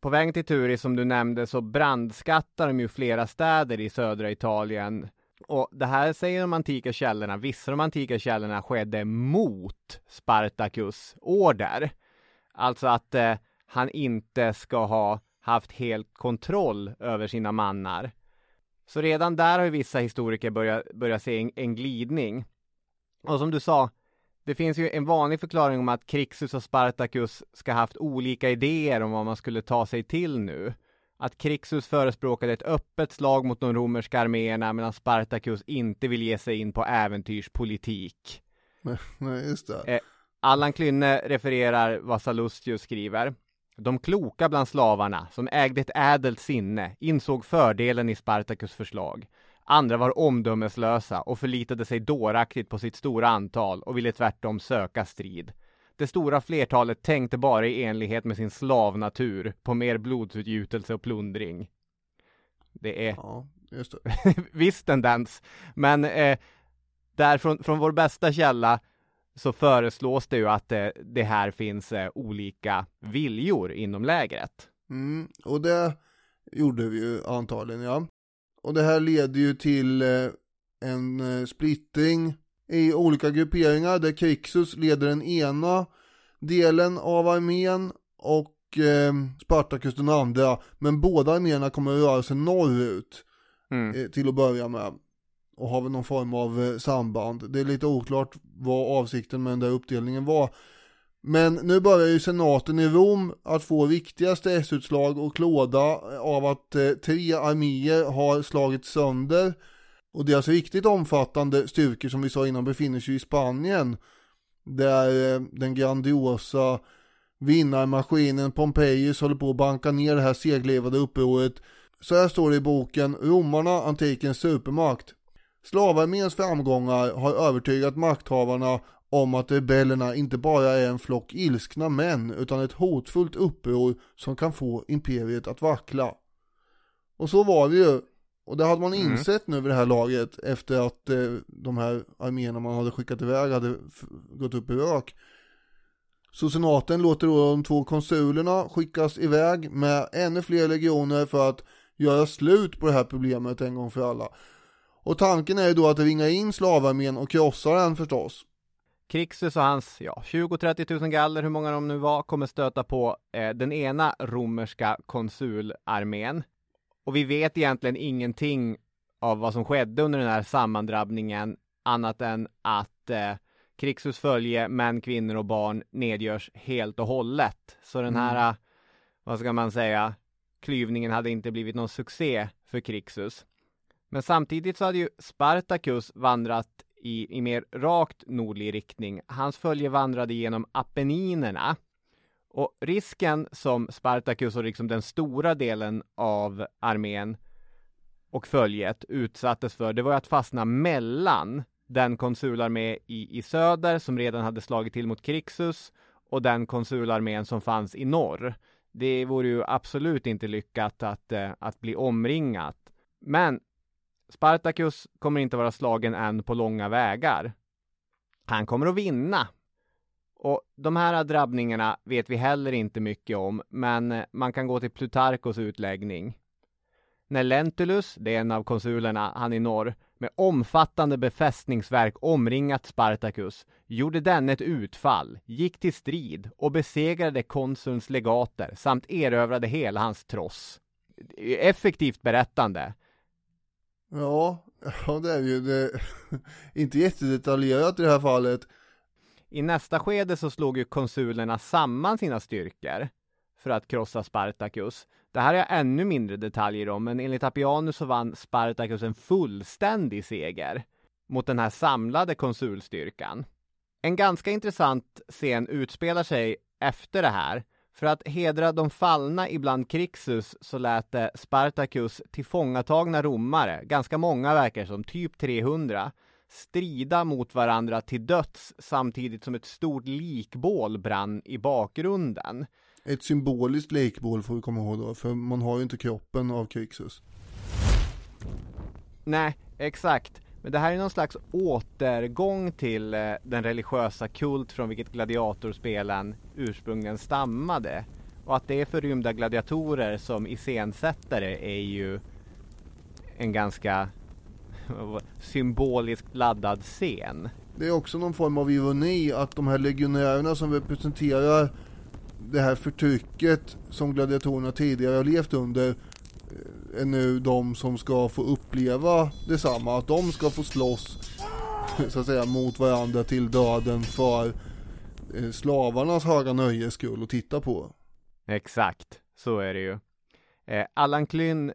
på vägen till Turi som du nämnde så brandskattar de ju flera städer i södra Italien. Och det här säger de antika källorna, vissa av de antika källorna skedde mot Spartacus order. Alltså att eh, han inte ska ha haft helt kontroll över sina mannar. Så redan där har ju vissa historiker börjat, börjat se en, en glidning. Och som du sa, Det finns ju en vanlig förklaring om att Krixus och Spartacus ska haft olika idéer om vad man skulle ta sig till nu. Att Krixus förespråkade ett öppet slag mot de romerska arméerna medan Spartacus inte vill ge sig in på äventyrspolitik. Nej, just det. Eh, Allan Klynne refererar vad Sallustius skriver. De kloka bland slavarna, som ägde ett ädelt sinne, insåg fördelen i Spartacus förslag. Andra var omdömeslösa och förlitade sig dåraktigt på sitt stora antal och ville tvärtom söka strid. Det stora flertalet tänkte bara i enlighet med sin slavnatur på mer blodsutgjutelse och plundring. Det är Ja, just det. viss tendens, men eh, där från, från vår bästa källa så föreslås det ju att eh, det här finns eh, olika viljor inom lägret. Mm, och det gjorde vi ju antagligen, ja. Och det här leder ju till eh, en splittring i olika grupperingar där Krixus leder den ena delen av armén och eh, Spartacus den andra. Men båda arméerna kommer att röra sig norrut Mm. eh, till att börja med. Och har väl någon form av eh, samband. Det är lite oklart vad avsikten med den där uppdelningen var. Men nu börjar ju senaten i Rom att få viktiga stressutslag och klåda eh, av att eh, tre arméer har slagits sönder. Och deras alltså riktigt omfattande styrkor som vi sa innan befinner sig i Spanien. Där eh, den grandiosa vinnarmaskinen Pompejus håller på att banka ner det här seglevade upproret. Så här står det i boken Romarna, antikens supermakt. Slavarméns framgångar har övertygat makthavarna om att rebellerna inte bara är en flock ilskna män utan ett hotfullt uppror som kan få imperiet att vackla. Och så var det ju. Och det hade man Mm. insett nu vid det här laget efter att eh, de här arméerna man hade skickat iväg hade gått upp i rök. Så senaten låter då de två konsulerna skickas iväg med ännu fler legioner för att göra slut på det här problemet en gång för alla. Och tanken är ju då att ringa in slavarmén och krossa den förstås. Krixus och hans ja, 20-30 000 galler, hur många de nu var, kommer stöta på eh, den ena romerska konsularmén. Och vi vet egentligen ingenting av vad som skedde under den här sammandrabbningen annat än att eh, Krixus följe, män, kvinnor och barn nedgörs helt och hållet. Så den här, eh, vad ska man säga, klyvningen hade inte blivit någon succé för Krixus. Men samtidigt så hade ju Spartacus vandrat i, i mer rakt nordlig riktning. Hans följe vandrade genom Apenninerna. Och risken som Spartacus och liksom den stora delen av armén och följet utsattes för, det var ju att fastna mellan den konsularmé i, i söder som redan hade slagit till mot Krixus och den konsularmén som fanns i norr. Det vore ju absolut inte lyckat att, eh, att bli omringat. Men Spartacus kommer inte vara slagen än på långa vägar. Han kommer att vinna. Och de här drabbningarna vet vi heller inte mycket om, men man kan gå till Plutarkos utläggning. När Lentulus, det är en av konsulerna, han i norr, med omfattande befästningsverk omringat Spartacus, gjorde denne ett utfall, gick till strid och besegrade konsulns legater samt erövrade hela hans tross. Effektivt berättande. Ja, ja det är ju det. inte jättedetaljerat i det här fallet. I nästa skede så slog ju konsulerna samman sina styrkor för att krossa Spartacus. Det här har jag ännu mindre detaljer om, men enligt Appianus så vann Spartacus en fullständig seger mot den här samlade konsulstyrkan. En ganska intressant scen utspelar sig efter det här. För att hedra de fallna ibland Krixus så lät det Spartacus tillfångatagna romare, ganska många verkar som, typ 300, strida mot varandra till döds samtidigt som ett stort likbål brann i bakgrunden. Ett symboliskt lekbål får vi komma ihåg då, för man har ju inte kroppen av Krixus. Nej, exakt. Men det här är någon slags återgång till eh, den religiösa kult från vilket gladiatorspelen ursprungligen stammade. Och att det är förrymda gladiatorer som iscensättare är ju en ganska symboliskt laddad scen. Det är också någon form av ironi att de här legionärerna som representerar det här förtrycket som gladiatorerna tidigare har levt under är nu de som ska få uppleva detsamma, att de ska få slåss så att säga mot varandra till döden för eh, slavarnas höga nöjes skull att titta på. Exakt, så är det ju. Eh, Allan, Klyn,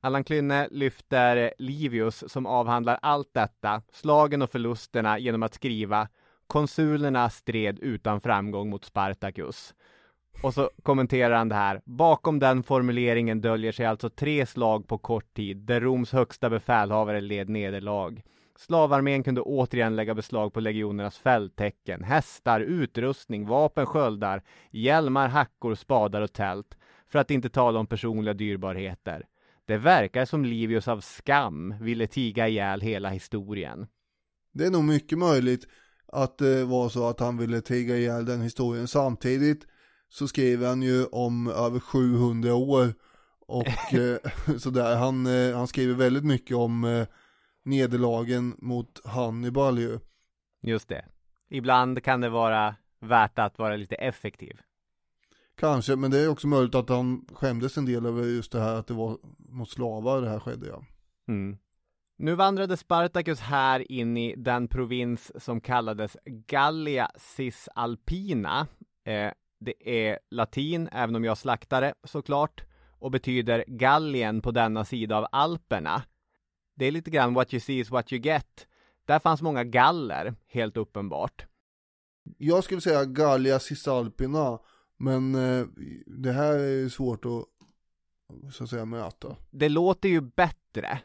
Allan Klynne lyfter Livius som avhandlar allt detta, slagen och förlusterna genom att skriva Konsulerna stred utan framgång mot Spartacus. Och så kommenterar han det här. Bakom den formuleringen döljer sig alltså tre slag på kort tid där Roms högsta befälhavare led nederlag. Slavarmén kunde återigen lägga beslag på legionernas fälttecken, hästar, utrustning, vapen, sköldar, hjälmar, hackor, spadar och tält. För att inte tala om personliga dyrbarheter. Det verkar som Livius av skam ville tiga ihjäl hela historien. Det är nog mycket möjligt att det var så att han ville tiga ihjäl den historien. Samtidigt så skriver han ju om över 700 år och eh, sådär. Han, eh, han skriver väldigt mycket om eh, nederlagen mot Hannibal ju. Just det. Ibland kan det vara värt att vara lite effektiv. Kanske, men det är också möjligt att han skämdes en del över just det här att det var mot slavar det här skedde ja. Mm. Nu vandrade Spartacus här in i den provins som kallades Gallia Cisalpina. Eh, det är latin, även om jag slaktar det såklart, och betyder Gallien på denna sida av Alperna. Det är lite grann what you see is what you get. Där fanns många galler, helt uppenbart. Jag skulle säga Gallia Cisalpina, men eh, det här är svårt att så att säga möta. Det låter ju bättre.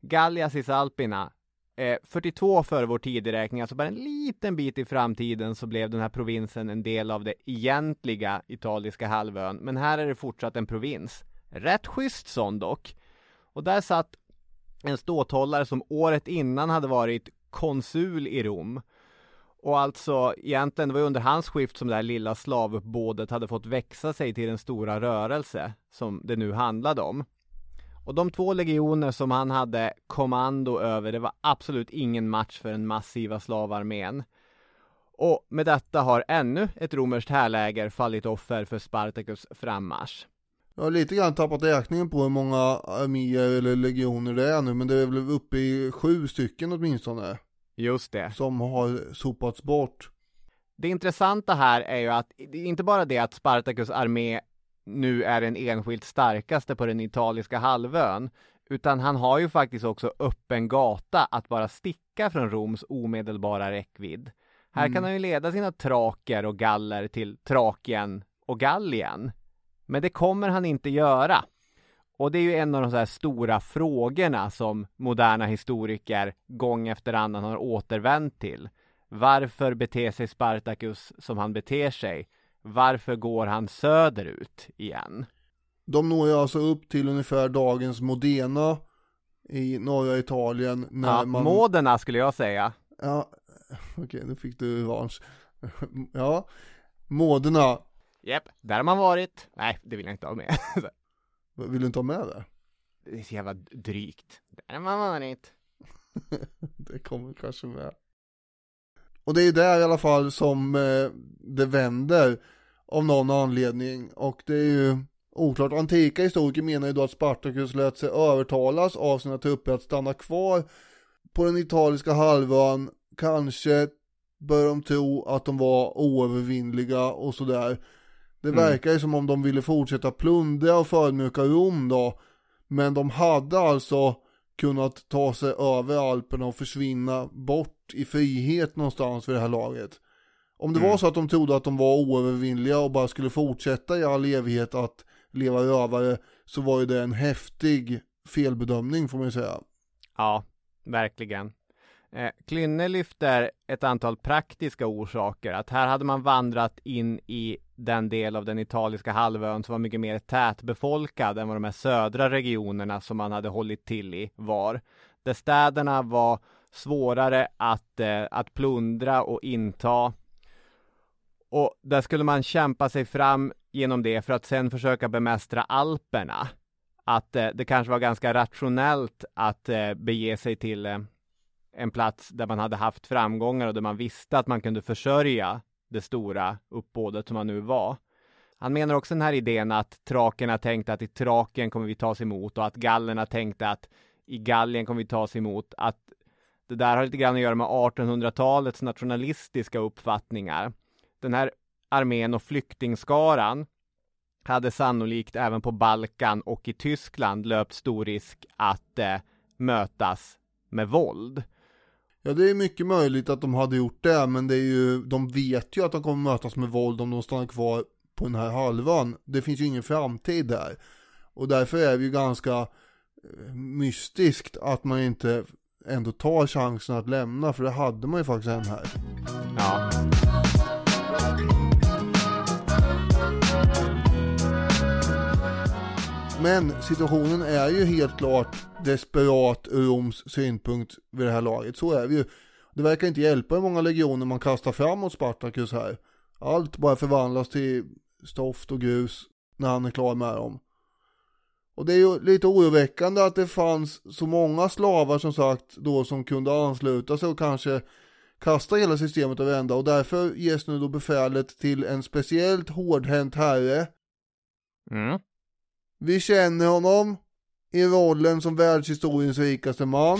Gallia Cisalpina, eh, 42 före vår tideräkning, alltså bara en liten bit i framtiden så blev den här provinsen en del av det egentliga italiska halvön. Men här är det fortsatt en provins. Rätt schysst sån dock. Och där satt en ståthållare som året innan hade varit konsul i Rom. Och alltså egentligen, det var ju under hans skift som det här lilla slavuppbådet hade fått växa sig till den stora rörelse som det nu handlade om. Och de två legioner som han hade kommando över, det var absolut ingen match för den massiva slavarmén. Och med detta har ännu ett romerskt härläger fallit offer för Spartacus frammarsch. Jag har lite grann tappat räkningen på hur många arméer eller legioner det är nu, men det är väl uppe i sju stycken åtminstone. Just det. Som har sopats bort. Det intressanta här är ju att det är inte bara det att Spartacus armé nu är den enskilt starkaste på den italiska halvön, utan han har ju faktiskt också öppen gata att bara sticka från Roms omedelbara räckvidd. Här Mm. kan han ju leda sina traker och galler till Trakien och Gallien. Men det kommer han inte göra. Och det är ju en av de så här stora frågorna som moderna historiker gång efter annan har återvänt till. Varför beter sig Spartacus som han beter sig? Varför går han söderut igen? De når ju alltså upp till ungefär dagens Modena i norra Italien när Ja, man... Modena skulle jag säga. Ja, okej, nu fick du revansch. ja, Modena. Japp, där har man varit. Nej, det vill jag inte ha med. Vill du inte ha med det? det är så jävla drygt. Där har man varit. Det kommer kanske med. Och det är där i alla fall som eh, det vänder av någon anledning. Och det är ju oklart. Antika historiker menar ju då att Spartacus lät sig övertalas av sina trupper att stanna kvar på den italiska halvön. Kanske bör de tro att de var oövervinnliga och sådär. Det Mm. verkar ju som om de ville fortsätta plundra och förödmjuka Rom då. Men de hade alltså kunnat ta sig över Alperna och försvinna bort i frihet någonstans vid det här laget. Om det Mm. var så att de trodde att de var oövervinnliga och bara skulle fortsätta i all evighet att leva rövare så var ju det en häftig felbedömning får man ju säga. Ja, verkligen. Eh, Klynne lyfter ett antal praktiska orsaker. Att här hade man vandrat in i den del av den italiska halvön som var mycket mer tätbefolkad än vad de här södra regionerna som man hade hållit till i var. Där städerna var svårare att, eh, att plundra och inta. Och där skulle man kämpa sig fram genom det för att sen försöka bemästra Alperna. Att eh, det kanske var ganska rationellt att eh, bege sig till eh, en plats där man hade haft framgångar och där man visste att man kunde försörja det stora uppbådet som man nu var. Han menar också den här idén att trakerna tänkte att i traken kommer vi tas emot och att gallerna tänkte att i Gallien kommer vi tas emot. Att Det där har lite grann att göra med 1800-talets nationalistiska uppfattningar. Den här armén och flyktingskaran hade sannolikt även på Balkan och i Tyskland löpt stor risk att eh, mötas med våld. Ja det är mycket möjligt att de hade gjort det men det är ju, de vet ju att de kommer mötas med våld om de stannar kvar på den här halvan. Det finns ju ingen framtid där. Och därför är det ju ganska eh, mystiskt att man inte ändå tar chansen att lämna för det hade man ju faktiskt en här. Ja. Men situationen är ju helt klart desperat ur Roms synpunkt vid det här laget. Så är det ju. Det verkar inte hjälpa hur många legioner man kastar fram mot Spartacus här. Allt bara förvandlas till stoft och grus när han är klar med dem. Och det är ju lite oroväckande att det fanns så många slavar som sagt då som kunde ansluta sig och kanske kasta hela systemet över ända och därför ges nu då befälet till en speciellt hårdhänt herre. Mm. Vi känner honom i rollen som världshistoriens rikaste man.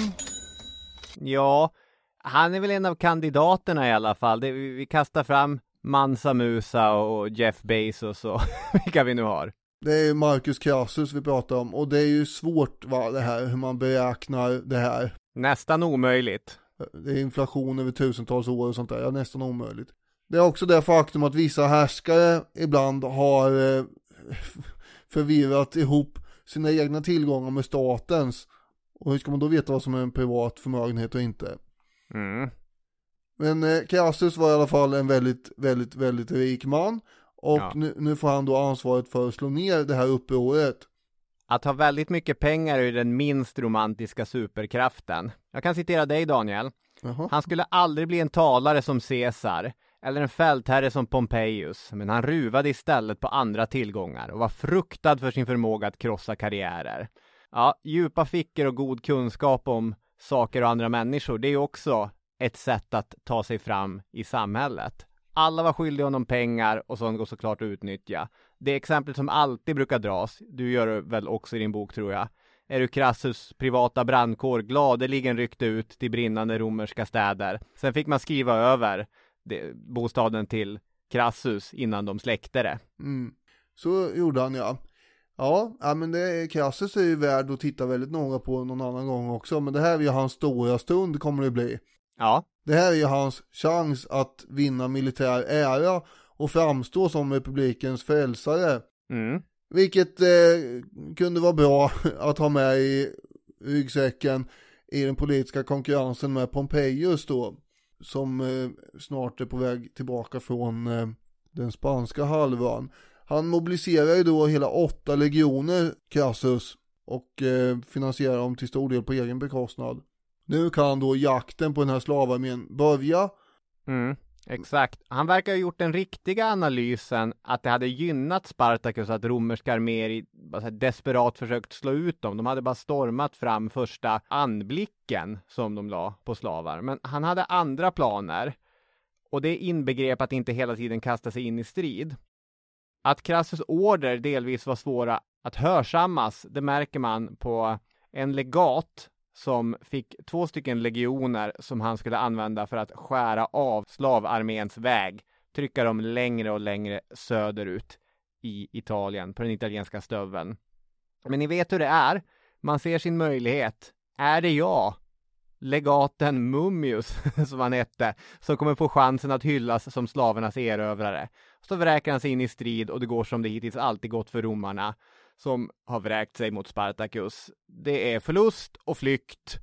Ja, han är väl en av kandidaterna i alla fall. Det, vi, vi kastar fram Mansa Musa och Jeff Bezos och vilka vi nu har. Det är Marcus Crassus vi pratar om och det är ju svårt va, det här hur man beräknar det här. Nästan omöjligt. Det är inflation över tusentals år och sånt där, ja nästan omöjligt. Det är också det faktum att vissa härskare ibland har eh, förvirrat ihop sina egna tillgångar med statens. Och hur ska man då veta vad som är en privat förmögenhet och inte? Mm. Men eh, Crassus var i alla fall en väldigt, väldigt, väldigt rik man. Och Ja. nu, nu får han då ansvaret för att slå ner det här upproret. Att ha väldigt mycket pengar är den minst romantiska superkraften. Jag kan citera dig Daniel. Jaha. Han skulle aldrig bli en talare som Caesar eller en fältherre som Pompejus, men han ruvade istället på andra tillgångar och var fruktad för sin förmåga att krossa karriärer. Ja, djupa fickor och god kunskap om saker och andra människor, det är också ett sätt att ta sig fram i samhället. Alla var skyldiga honom pengar och sånt går såklart att utnyttja. Det exemplet som alltid brukar dras, du gör det väl också i din bok tror jag, är hur Crassus privata brandkår gladeligen ryckte ut till brinnande romerska städer. Sen fick man skriva över det, bostaden till Crassus innan de släckte det. Mm. Så gjorde han ja. Ja, ja men det, Crassus är ju värd att titta väldigt noga på någon annan gång också. Men det här är ju hans stora stund kommer det bli. Ja, Det här är ju hans chans att vinna militär ära och framstå som republikens frälsare. mm. Vilket eh, kunde vara bra att ha med i ryggsäcken i den politiska konkurrensen med Pompejus då. Som eh, snart är på väg tillbaka från eh, den spanska halvön. Han mobiliserar ju då hela åtta legioner, Crassus, och eh, finansierar dem till stor del på egen bekostnad. Nu kan då jakten på den här slavarmén börja. Mm. Exakt. Han verkar ha gjort den riktiga analysen att det hade gynnat Spartacus att romerska arméer i alltså, desperat försökt slå ut dem. De hade bara stormat fram första anblicken som de la på slavar. Men han hade andra planer. Och det inbegrep att inte hela tiden kasta sig in i strid. Att Crassus order delvis var svåra att hörsammas, det märker man på en legat som fick två stycken legioner som han skulle använda för att skära av slavarméns väg, trycka dem längre och längre söderut i Italien, på den italienska stöveln. Men ni vet hur det är. Man ser sin möjlighet. Är det jag, legaten Mummius, som han hette, som kommer få chansen att hyllas som slavernas erövrare? Så vräker han sig in i strid och det går som det hittills alltid gått för romarna som har vräkt sig mot Spartacus. Det är förlust och flykt.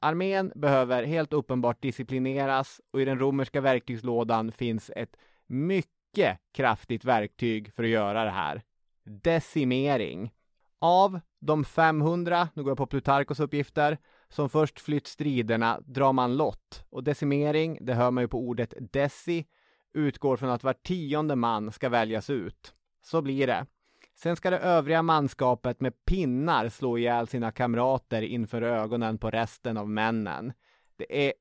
Armén behöver helt uppenbart disciplineras och i den romerska verktygslådan finns ett mycket kraftigt verktyg för att göra det här. Decimering. Av de 500, nu går jag på Plutarkos uppgifter, som först flytt striderna drar man lott. Och decimering, det hör man ju på ordet deci, utgår från att var tionde man ska väljas ut. Så blir det. Sen ska det övriga manskapet med pinnar slå ihjäl sina kamrater inför ögonen på resten av männen. Det är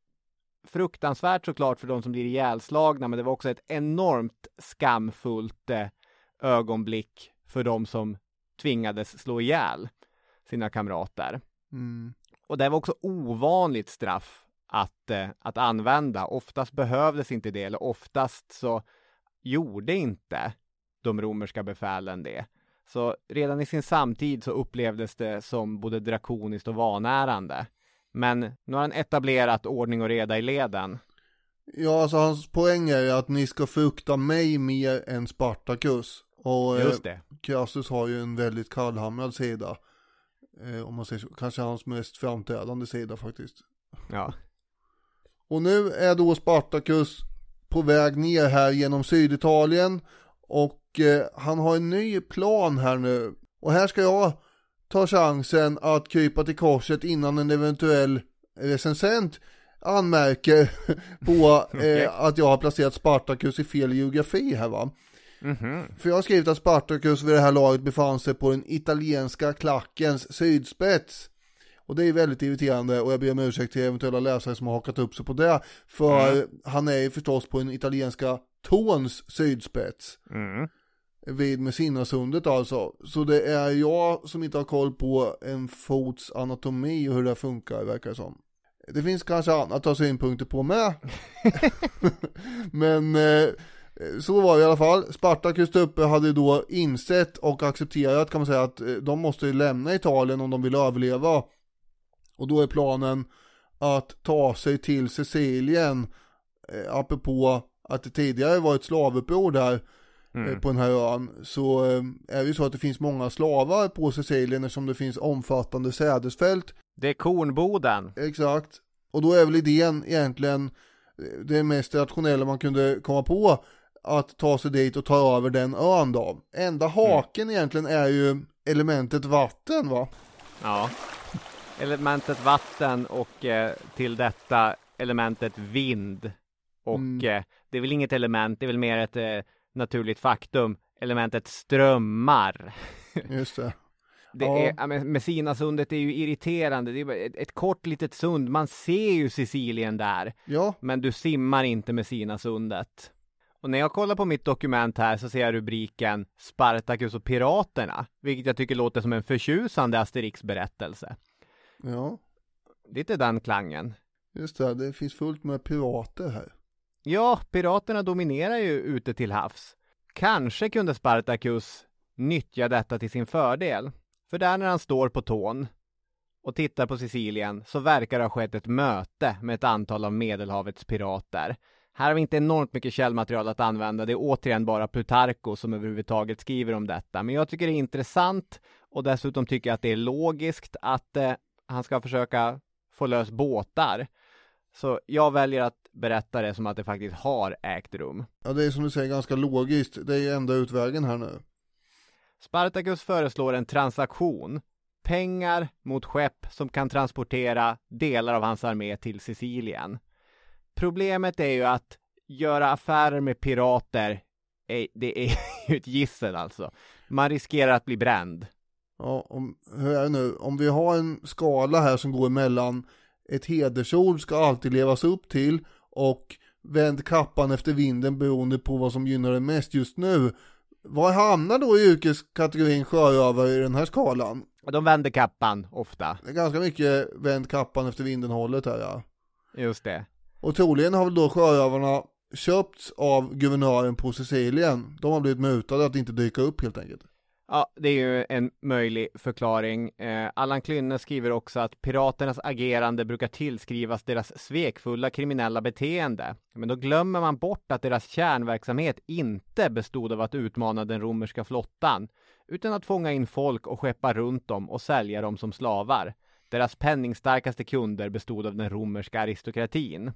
fruktansvärt såklart för de som blir ihjälslagna, men det var också ett enormt skamfullt eh, ögonblick för de som tvingades slå ihjäl sina kamrater. Mm. Och det var också ovanligt straff att, eh, att använda. Oftast behövdes inte det, eller oftast så gjorde inte de romerska befälen det. Så redan i sin samtid så upplevdes det som både drakoniskt och vanärande. Men nu har han etablerat ordning och reda i leden. Ja, alltså hans poäng är ju att ni ska frukta mig mer än Spartacus. Och eh, Just det. Crassus har ju en väldigt kallhamrad sida. Eh, om man säger så. Kanske hans mest framträdande sida faktiskt. Ja. Och nu är då Spartacus på väg ner här genom Syditalien. Och eh, han har en ny plan här nu. Och här ska jag ta chansen att krypa till korset innan en eventuell recensent anmärker på eh, att jag har placerat Spartacus i fel geografi här va. Mhm. För jag har skrivit att Spartacus vid det här laget befann sig på den italienska klackens sydspets. Och det är väldigt irriterande och jag ber om ursäkt till eventuella läsare som har hakat upp sig på det. För han är ju förstås på den italienska tåns sydspets. Mm. Vid Messinasundet alltså. Så det är jag som inte har koll på en fots anatomi och hur det funkar verkar det som. Det finns kanske annat att ha synpunkter på med. Men eh, så var det i alla fall. Spartacus uppe hade då insett och accepterat kan man säga att eh, de måste lämna Italien om de vill överleva. Och då är planen att ta sig till Sicilien. Eh, apropå att det tidigare var ett slavuppror där eh, på den här ön. Så eh, är det ju så att det finns många slavar på Sicilien eftersom det finns omfattande sädesfält. Det är kornboden. Exakt. Och då är väl idén egentligen eh, det mest rationella man kunde komma på att ta sig dit och ta över den ön då. Enda haken egentligen är ju elementet vatten va? Ja. Elementet vatten och eh, till detta elementet vind. Och Mm. eh, det är väl inget element, det är väl mer ett eh, naturligt faktum. Elementet strömmar. Just det. Det Ja. är, ja, Messinasundet är ju irriterande. Det är ett, ett kort litet sund. Man ser ju Sicilien där. Ja, Men du simmar inte Messinasundet. Och när jag kollar på mitt dokument här så ser jag rubriken Spartacus och piraterna. Vilket jag tycker låter som en förtjusande Asterix-berättelse. ja, Lite den klangen. just det. Det finns fullt med pirater här. Ja, piraterna dominerar ju ute till havs. Kanske kunde Spartacus nyttja detta till sin fördel. För där när han står på tån och tittar på Sicilien så verkar det ha skett ett möte med ett antal av Medelhavets pirater. Här har vi inte enormt mycket källmaterial att använda. Det är återigen bara Plutarko som överhuvudtaget skriver om detta. Men jag tycker det är intressant och dessutom tycker jag att det är logiskt att eh, han ska försöka få lös båtar. Så jag väljer att berätta det som att det faktiskt har ägt rum. Ja, det är som du säger ganska logiskt. Det är enda utvägen här nu. Spartacus föreslår en transaktion. Pengar mot skepp som kan transportera delar av hans armé till Sicilien. Problemet är ju att göra affärer med pirater, är, det är ju ett gissel alltså. Man riskerar att bli bränd. Ja, om, hur är det nu? Om vi har en skala här som går emellan ett hedersord ska alltid levas upp till och vänd kappan efter vinden beroende på vad som gynnar det mest just nu. Var hamnar då yrkeskategorin sjörövare i den här skalan? De vänder kappan ofta. Det är ganska mycket vänd kappan efter vinden hållet här ja. Just det. Och troligen har väl då sjörövarna köpts av guvernören på Sicilien. De har blivit mutade att inte dyka upp helt enkelt. Ja, det är ju en möjlig förklaring. Eh, Allan Klynne skriver också att piraternas agerande brukar tillskrivas deras svekfulla kriminella beteende. Men då glömmer man bort att deras kärnverksamhet inte bestod av att utmana den romerska flottan, utan att fånga in folk och skeppa runt dem och sälja dem som slavar. Deras penningstarkaste kunder bestod av den romerska aristokratin.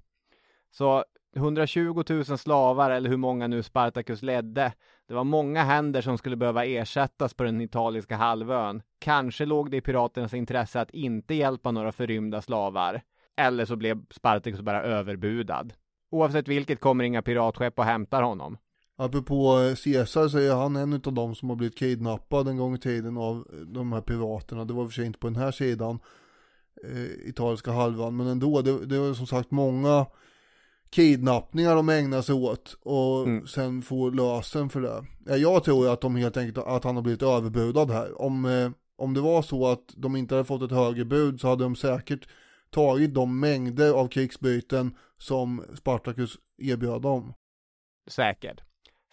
Så 120 000 slavar, eller hur många nu Spartacus ledde, det var många händer som skulle behöva ersättas på den italiska halvön. Kanske låg det i piraternas intresse att inte hjälpa några förrymda slavar. Eller så blev Spartacus bara överbudad. Oavsett vilket kommer inga piratskepp och hämtar honom. Apropå eh, Caesar så är han en av dem som har blivit kidnappad en gång i tiden av eh, de här piraterna. Det var i och för sig inte på den här sidan, eh, italienska halvan, men ändå. Det, det var som sagt många kidnappningar de ägnar sig åt och Mm. sen få lösen för det. Ja, Jag tror att de helt enkelt, att han har blivit överbudad här. Om, eh, om det var så att de inte hade fått ett högre bud så hade de säkert tagit de mängder av krigsbyten som Spartacus erbjöd dem. Säkert.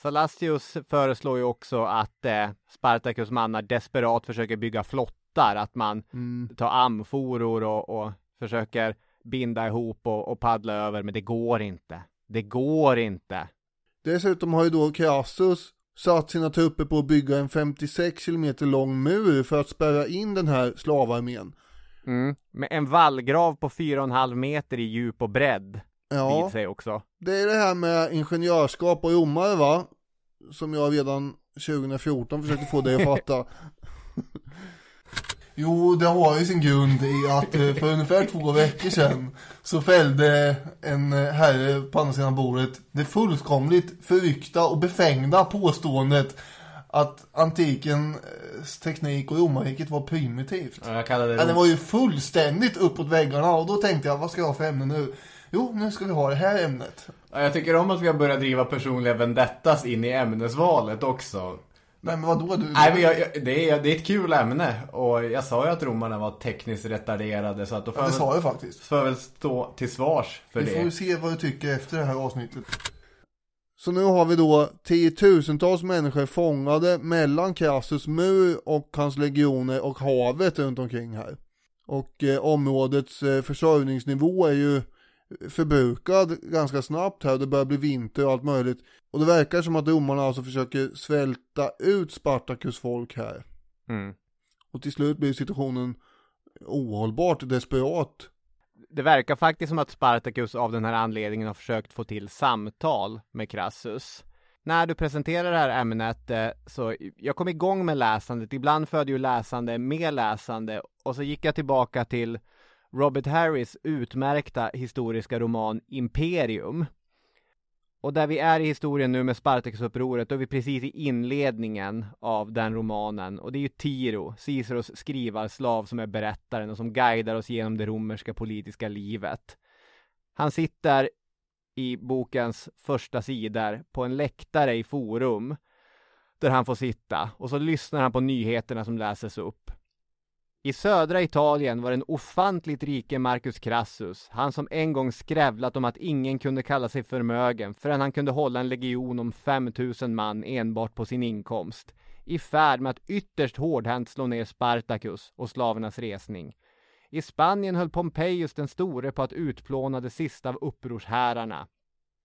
Salastius föreslår ju också att eh, Spartacus mannar desperat försöker bygga flottar, att man Mm. tar amforor och, och försöker binda ihop och, och paddla över, men det går inte. Det går inte. Dessutom har ju då Crassus satt sina trupper på att bygga en 56 km lång mur för att spärra in den här slavarmén. Mm. Med en vallgrav på 4,5 meter i djup och bredd Ja, sig också. det är det här med ingenjörskap och romare va? Som jag redan 2014 försökte få dig att fatta. Jo, det har ju sin grund i att eh, för ungefär två veckor sedan så fällde en eh, herre på andra sidan bordet det fullkomligt förryckta och befängda påståendet att antikens teknik och romarriket var primitivt. Jag kallade Ja, det var ju fullständigt uppåt väggarna och då tänkte jag, vad ska jag ha för ämne nu? Jo, nu ska vi ha det här ämnet. Jag tycker om att vi har börjat driva personliga vendettas in i ämnesvalet också. Nej men vadå du? Nej, men jag, jag, det, är, det är ett kul ämne och jag sa ju att romarna var tekniskt retarderade så att då får, Ja, det jag, sa jag faktiskt. får jag väl stå till svars för Vi får det. ju se vad du tycker efter det här avsnittet. Så nu har vi då tiotusentals människor fångade mellan Crassus mur och hans legioner och havet runt omkring här. Och eh, områdets eh, försörjningsnivå är ju förbrukad ganska snabbt här. Det börjar bli vinter och allt möjligt. Och det verkar som att romarna alltså försöker svälta ut Spartacus folk här. Mm. Och till slut blir situationen ohållbart desperat. Det verkar faktiskt som att Spartacus av den här anledningen har försökt få till samtal med Crassus. När du presenterar det här ämnet eh, så jag kom igång med läsandet. Ibland föder ju läsande med läsande och så gick jag tillbaka till Robert Harris utmärkta historiska roman Imperium. Och där vi är i historien nu med Spartacusupproret, då är vi precis i inledningen av den romanen. Och det är ju Tiro, Ciceros skrivarslav, som är berättaren och som guidar oss genom det romerska politiska livet. Han sitter i bokens första sidor på en läktare i forum, där han får sitta, och så lyssnar han på nyheterna som läses upp. I södra Italien var den ofantligt rike Marcus Crassus, han som en gång skrävlat om att ingen kunde kalla sig förmögen förrän han kunde hålla en legion om 5000 man enbart på sin inkomst, i färd med att ytterst hårdhänt slå ner Spartacus och slavernas resning. I Spanien höll Pompejus den store på att utplåna det sista av upprorshärarna.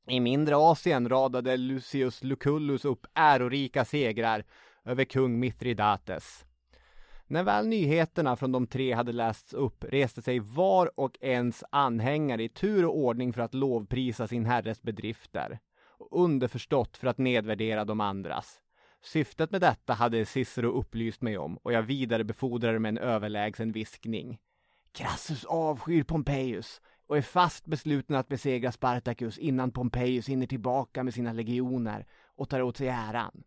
I mindre Asien radade Lucius Lucullus upp ärorika segrar över kung Mithridates. När väl nyheterna från de tre hade lästs upp reste sig var och ens anhängare i tur och ordning för att lovprisa sin herres bedrifter. Och underförstått för att nedvärdera de andras. Syftet med detta hade Cicero upplyst mig om och jag vidarebefordrade med en överlägsen viskning. Crassus avskyr Pompejus och är fast besluten att besegra Spartacus innan Pompejus hinner tillbaka med sina legioner och tar åt sig äran.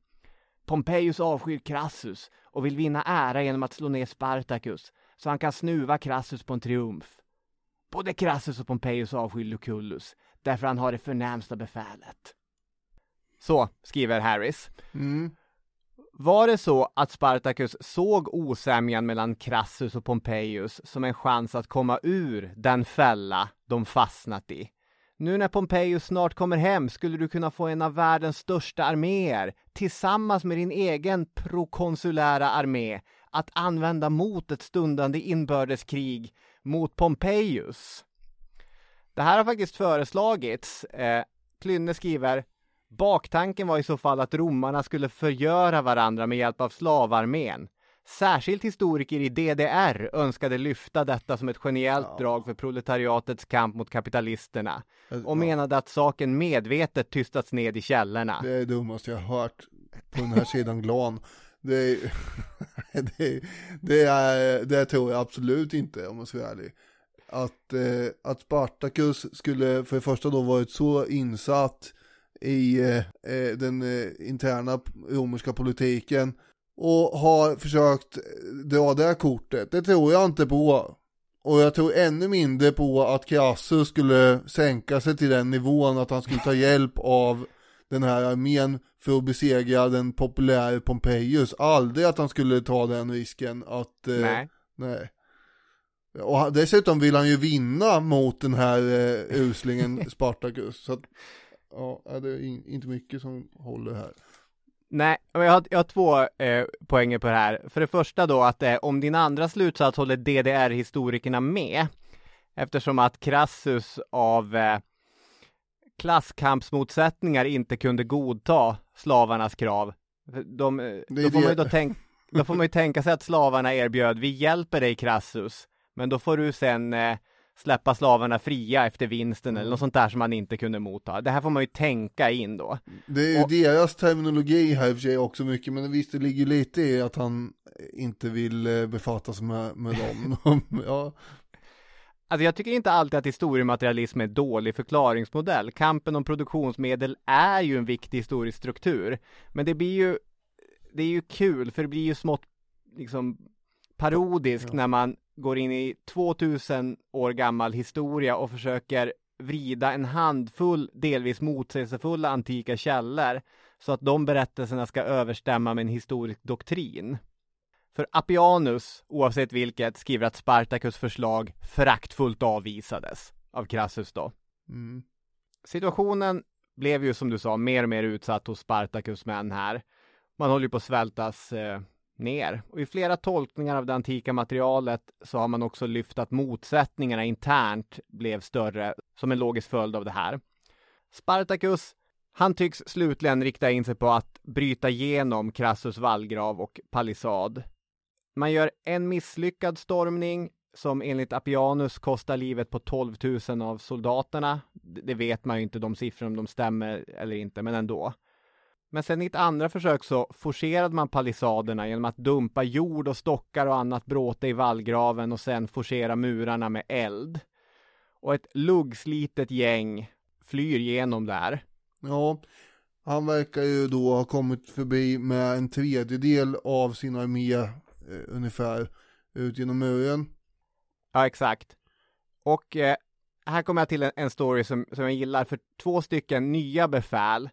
Pompejus avskyr Crassus och vill vinna ära genom att slå ner Spartacus så han kan snuva Crassus på en triumf. Både Crassus och Pompejus avskyr Lucullus därför han har det förnämsta befälet. Så, skriver Harris. Mm. Var det så att Spartacus såg osämjan mellan Crassus och Pompejus som en chans att komma ur den fälla de fastnat i? Nu när Pompejus snart kommer hem skulle du kunna få en av världens största arméer tillsammans med din egen prokonsulära armé att använda mot ett stundande inbördeskrig mot Pompejus. Det här har faktiskt föreslagits. Eh, Klynne skriver Baktanken var i så fall att romarna skulle förgöra varandra med hjälp av slavarmén. Särskilt historiker i DDR önskade lyfta detta som ett genialt drag för proletariatets kamp mot kapitalisterna och menade att saken medvetet tystats ned i källorna. Det är det dummaste jag har hört på den här sidan Glan. Det, är, det, det, är, det tror jag absolut inte om jag ska vara ärlig. Att, eh, att Spartacus skulle för det första då varit så insatt i eh, eh, den eh, interna romerska politiken och har försökt dra det här kortet. Det tror jag inte på. Och jag tror ännu mindre på att Crassus skulle sänka sig till den nivån att han skulle ta hjälp av den här armén för att besegra den populära Pompejus. Aldrig att han skulle ta den risken att... Eh, Nej. nej. Och dessutom vill han ju vinna mot den här eh, uslingen Spartacus. Så att, ja, det är inte mycket som håller här. Nej, jag har, jag har två eh, poänger på det här. För det första då att eh, om din andra slutsats håller DDR-historikerna med, eftersom att Crassus av eh, klasskampsmotsättningar inte kunde godta slavarnas krav. De, eh, då, får man ju då, tänk, då får man ju tänka sig att slavarna erbjöd, vi hjälper dig Crassus, men då får du sen eh, släppa slavarna fria efter vinsten eller något sånt där som man inte kunde motta. Det här får man ju tänka in då. Det är ju och, deras terminologi här i och för sig också mycket, men visst det ligger lite i att han inte vill eh, befattas med, med dem. ja. Alltså jag tycker inte alltid att historiematerialism är en dålig förklaringsmodell. Kampen om produktionsmedel är ju en viktig historisk struktur. Men det blir ju, det är ju kul för det blir ju smått liksom parodiskt ja. när man går in i 2000 år gammal historia och försöker vrida en handfull delvis motsägelsefulla antika källor så att de berättelserna ska överstämma med en historisk doktrin. För Appianus, oavsett vilket, skriver att Spartacus förslag föraktfullt avvisades av Crassus då. Mm. Situationen blev ju som du sa mer och mer utsatt hos Spartacus män här. Man håller ju på att svältas eh, ner. Och i flera tolkningar av det antika materialet så har man också lyft att motsättningarna internt blev större som en logisk följd av det här. Spartacus, han tycks slutligen rikta in sig på att bryta igenom Crassus vallgrav och palissad. Man gör en misslyckad stormning som enligt Appianus kostar livet på 12 000 av soldaterna. Det vet man ju inte de siffrorna om de stämmer eller inte, men ändå. Men sen i ett andra försök så forcerade man palissaderna genom att dumpa jord och stockar och annat bråte i vallgraven och sen forcera murarna med eld. Och ett luggslitet gäng flyr genom där. Ja, han verkar ju då ha kommit förbi med en tredjedel av sin armé eh, ungefär ut genom muren. Ja, exakt. Och eh, här kommer jag till en, en story som, som jag gillar, för två stycken nya befäl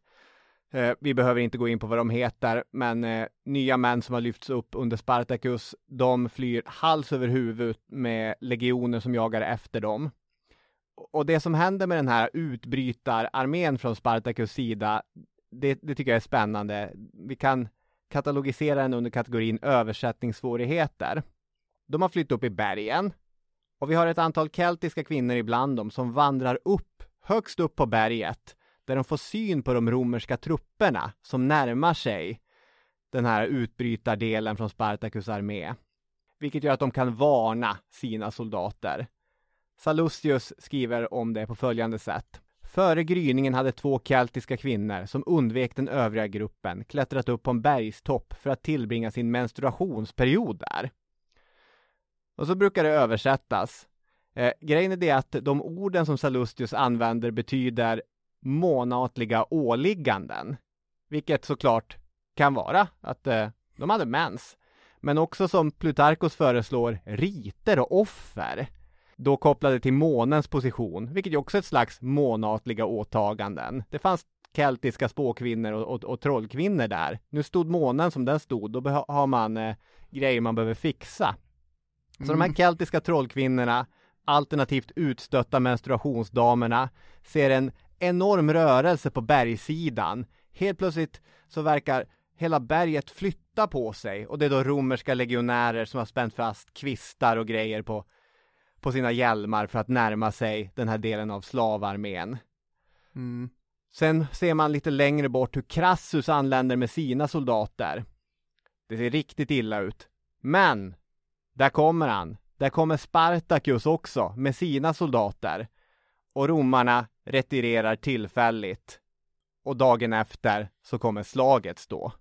Eh, vi behöver inte gå in på vad de heter, men eh, nya män som har lyfts upp under Spartacus, de flyr hals över huvud med legioner som jagar efter dem. Och det som händer med den här utbrytararmén från Spartacus sida, det, det tycker jag är spännande. Vi kan katalogisera den under kategorin översättningssvårigheter. De har flytt upp i bergen och vi har ett antal keltiska kvinnor ibland dem som vandrar upp, högst upp på berget där de får syn på de romerska trupperna som närmar sig den här utbrytardelen från Spartacus armé. Vilket gör att de kan varna sina soldater. Sallustius skriver om det på följande sätt. Före gryningen hade två keltiska kvinnor som undvek den övriga gruppen klättrat upp på en bergstopp för att tillbringa sin menstruationsperiod där. Och så brukar det översättas. Eh, grejen är det att de orden som Sallustius använder betyder månatliga åligganden. Vilket såklart kan vara att eh, de hade mens. Men också som Plutarkos föreslår, riter och offer. Då kopplade till månens position, vilket ju också är ett slags månatliga åtaganden. Det fanns keltiska spåkvinnor och, och, och trollkvinnor där. Nu stod månen som den stod, då har man eh, grejer man behöver fixa. Så mm. de här mm. keltiska trollkvinnorna, alternativt utstötta menstruationsdamerna, ser en enorm rörelse på bergssidan. Helt plötsligt så verkar hela berget flytta på sig och det är då romerska legionärer som har spänt fast kvistar och grejer på, på sina hjälmar för att närma sig den här delen av slavarmén. Mm. Sen ser man lite längre bort hur Crassus anländer med sina soldater. Det ser riktigt illa ut. Men, där kommer han. Där kommer Spartacus också med sina soldater. Och romarna retirerar tillfälligt och dagen efter så kommer slaget stå.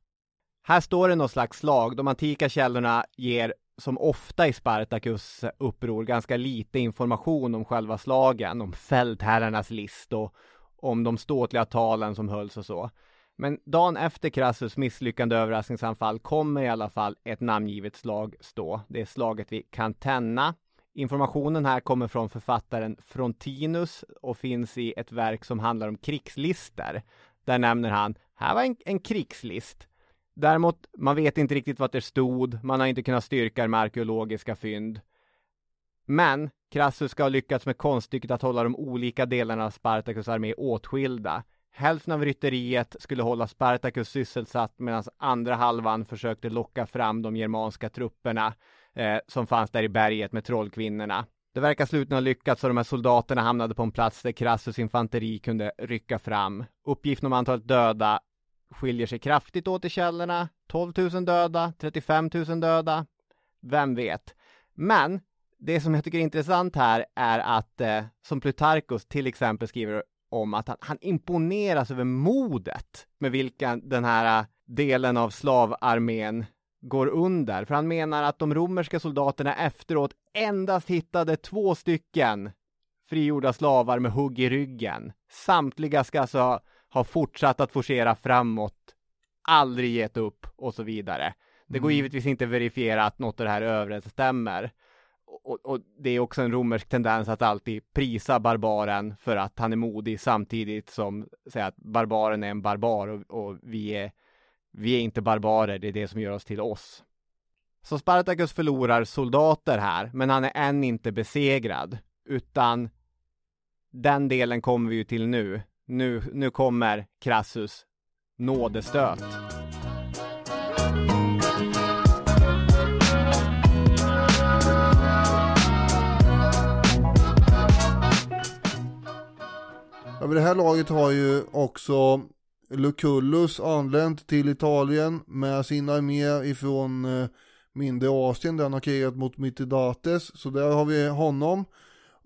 Här står det något slags slag. De antika källorna ger, som ofta i Spartacus uppror, ganska lite information om själva slagen, om fältherrarnas list och om de ståtliga talen som hölls och så. Men dagen efter Crassus misslyckande överraskningsanfall kommer i alla fall ett namngivet slag stå. Det är slaget vid Cantenna Informationen här kommer från författaren Frontinus och finns i ett verk som handlar om krigslister. Där nämner han, här var en, en krigslist. Däremot, man vet inte riktigt vad det stod, man har inte kunnat styrka det med arkeologiska fynd. Men Crassus ska ha lyckats med konststycket att hålla de olika delarna av Spartacus armé åtskilda. Hälften av rytteriet skulle hålla Spartacus sysselsatt medan andra halvan försökte locka fram de germanska trupperna eh, som fanns där i berget med trollkvinnorna. Det verkar slutligen ha lyckats och de här soldaterna hamnade på en plats där Crassus infanteri kunde rycka fram. Uppgiften om antalet döda skiljer sig kraftigt åt i källorna. 12 000 döda, 35 000 döda. Vem vet? Men det som jag tycker är intressant här är att, eh, som Plutarchos till exempel skriver om, att han, han imponeras över modet med vilken den här eh, delen av slavarmén går under. För han menar att de romerska soldaterna efteråt endast hittade två stycken frigjorda slavar med hugg i ryggen. Samtliga ska alltså ha fortsatt att forcera framåt, aldrig gett upp och så vidare. Det går Mm. givetvis inte att verifiera att något av det här överensstämmer. Och, och det är också en romersk tendens att alltid prisa barbaren för att han är modig samtidigt som säga att barbaren är en barbar och, och vi, är, vi är inte barbarer, det är det som gör oss till oss. Så Spartacus förlorar soldater här, men han är än inte besegrad, utan den delen kommer vi ju till nu. Nu, nu kommer Crassus nådestöt. Ja, vid det här laget har ju också Lucullus anlänt till Italien med sin armé ifrån eh, mindre Asien där han har krigat mot Mithridates. Så där har vi honom.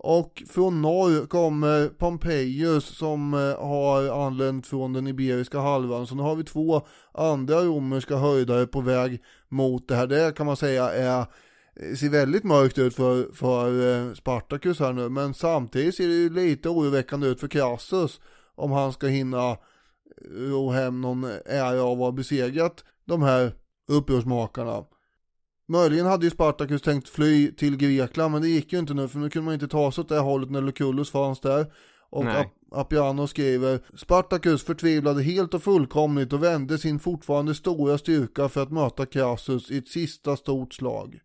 Och från norr kommer Pompejus som eh, har anlänt från den Iberiska halvan. Så nu har vi två andra romerska höjdare på väg mot det här. Det kan man säga är eh, ser väldigt mörkt ut för, för eh, Spartacus här nu. Men samtidigt ser det ju lite oroväckande ut för Crassus. Om han ska hinna ro hem någon ära av att ha besegrat de här upprorsmakarna. Möjligen hade ju Spartacus tänkt fly till Grekland men det gick ju inte nu för nu kunde man inte ta sig åt det här hållet när Lucullus fanns där. Och Nej. Ap- Appiano skriver Spartacus förtvivlade helt och fullkomligt och vände sin fortfarande stora styrka för att möta Crassus i ett sista stort slag.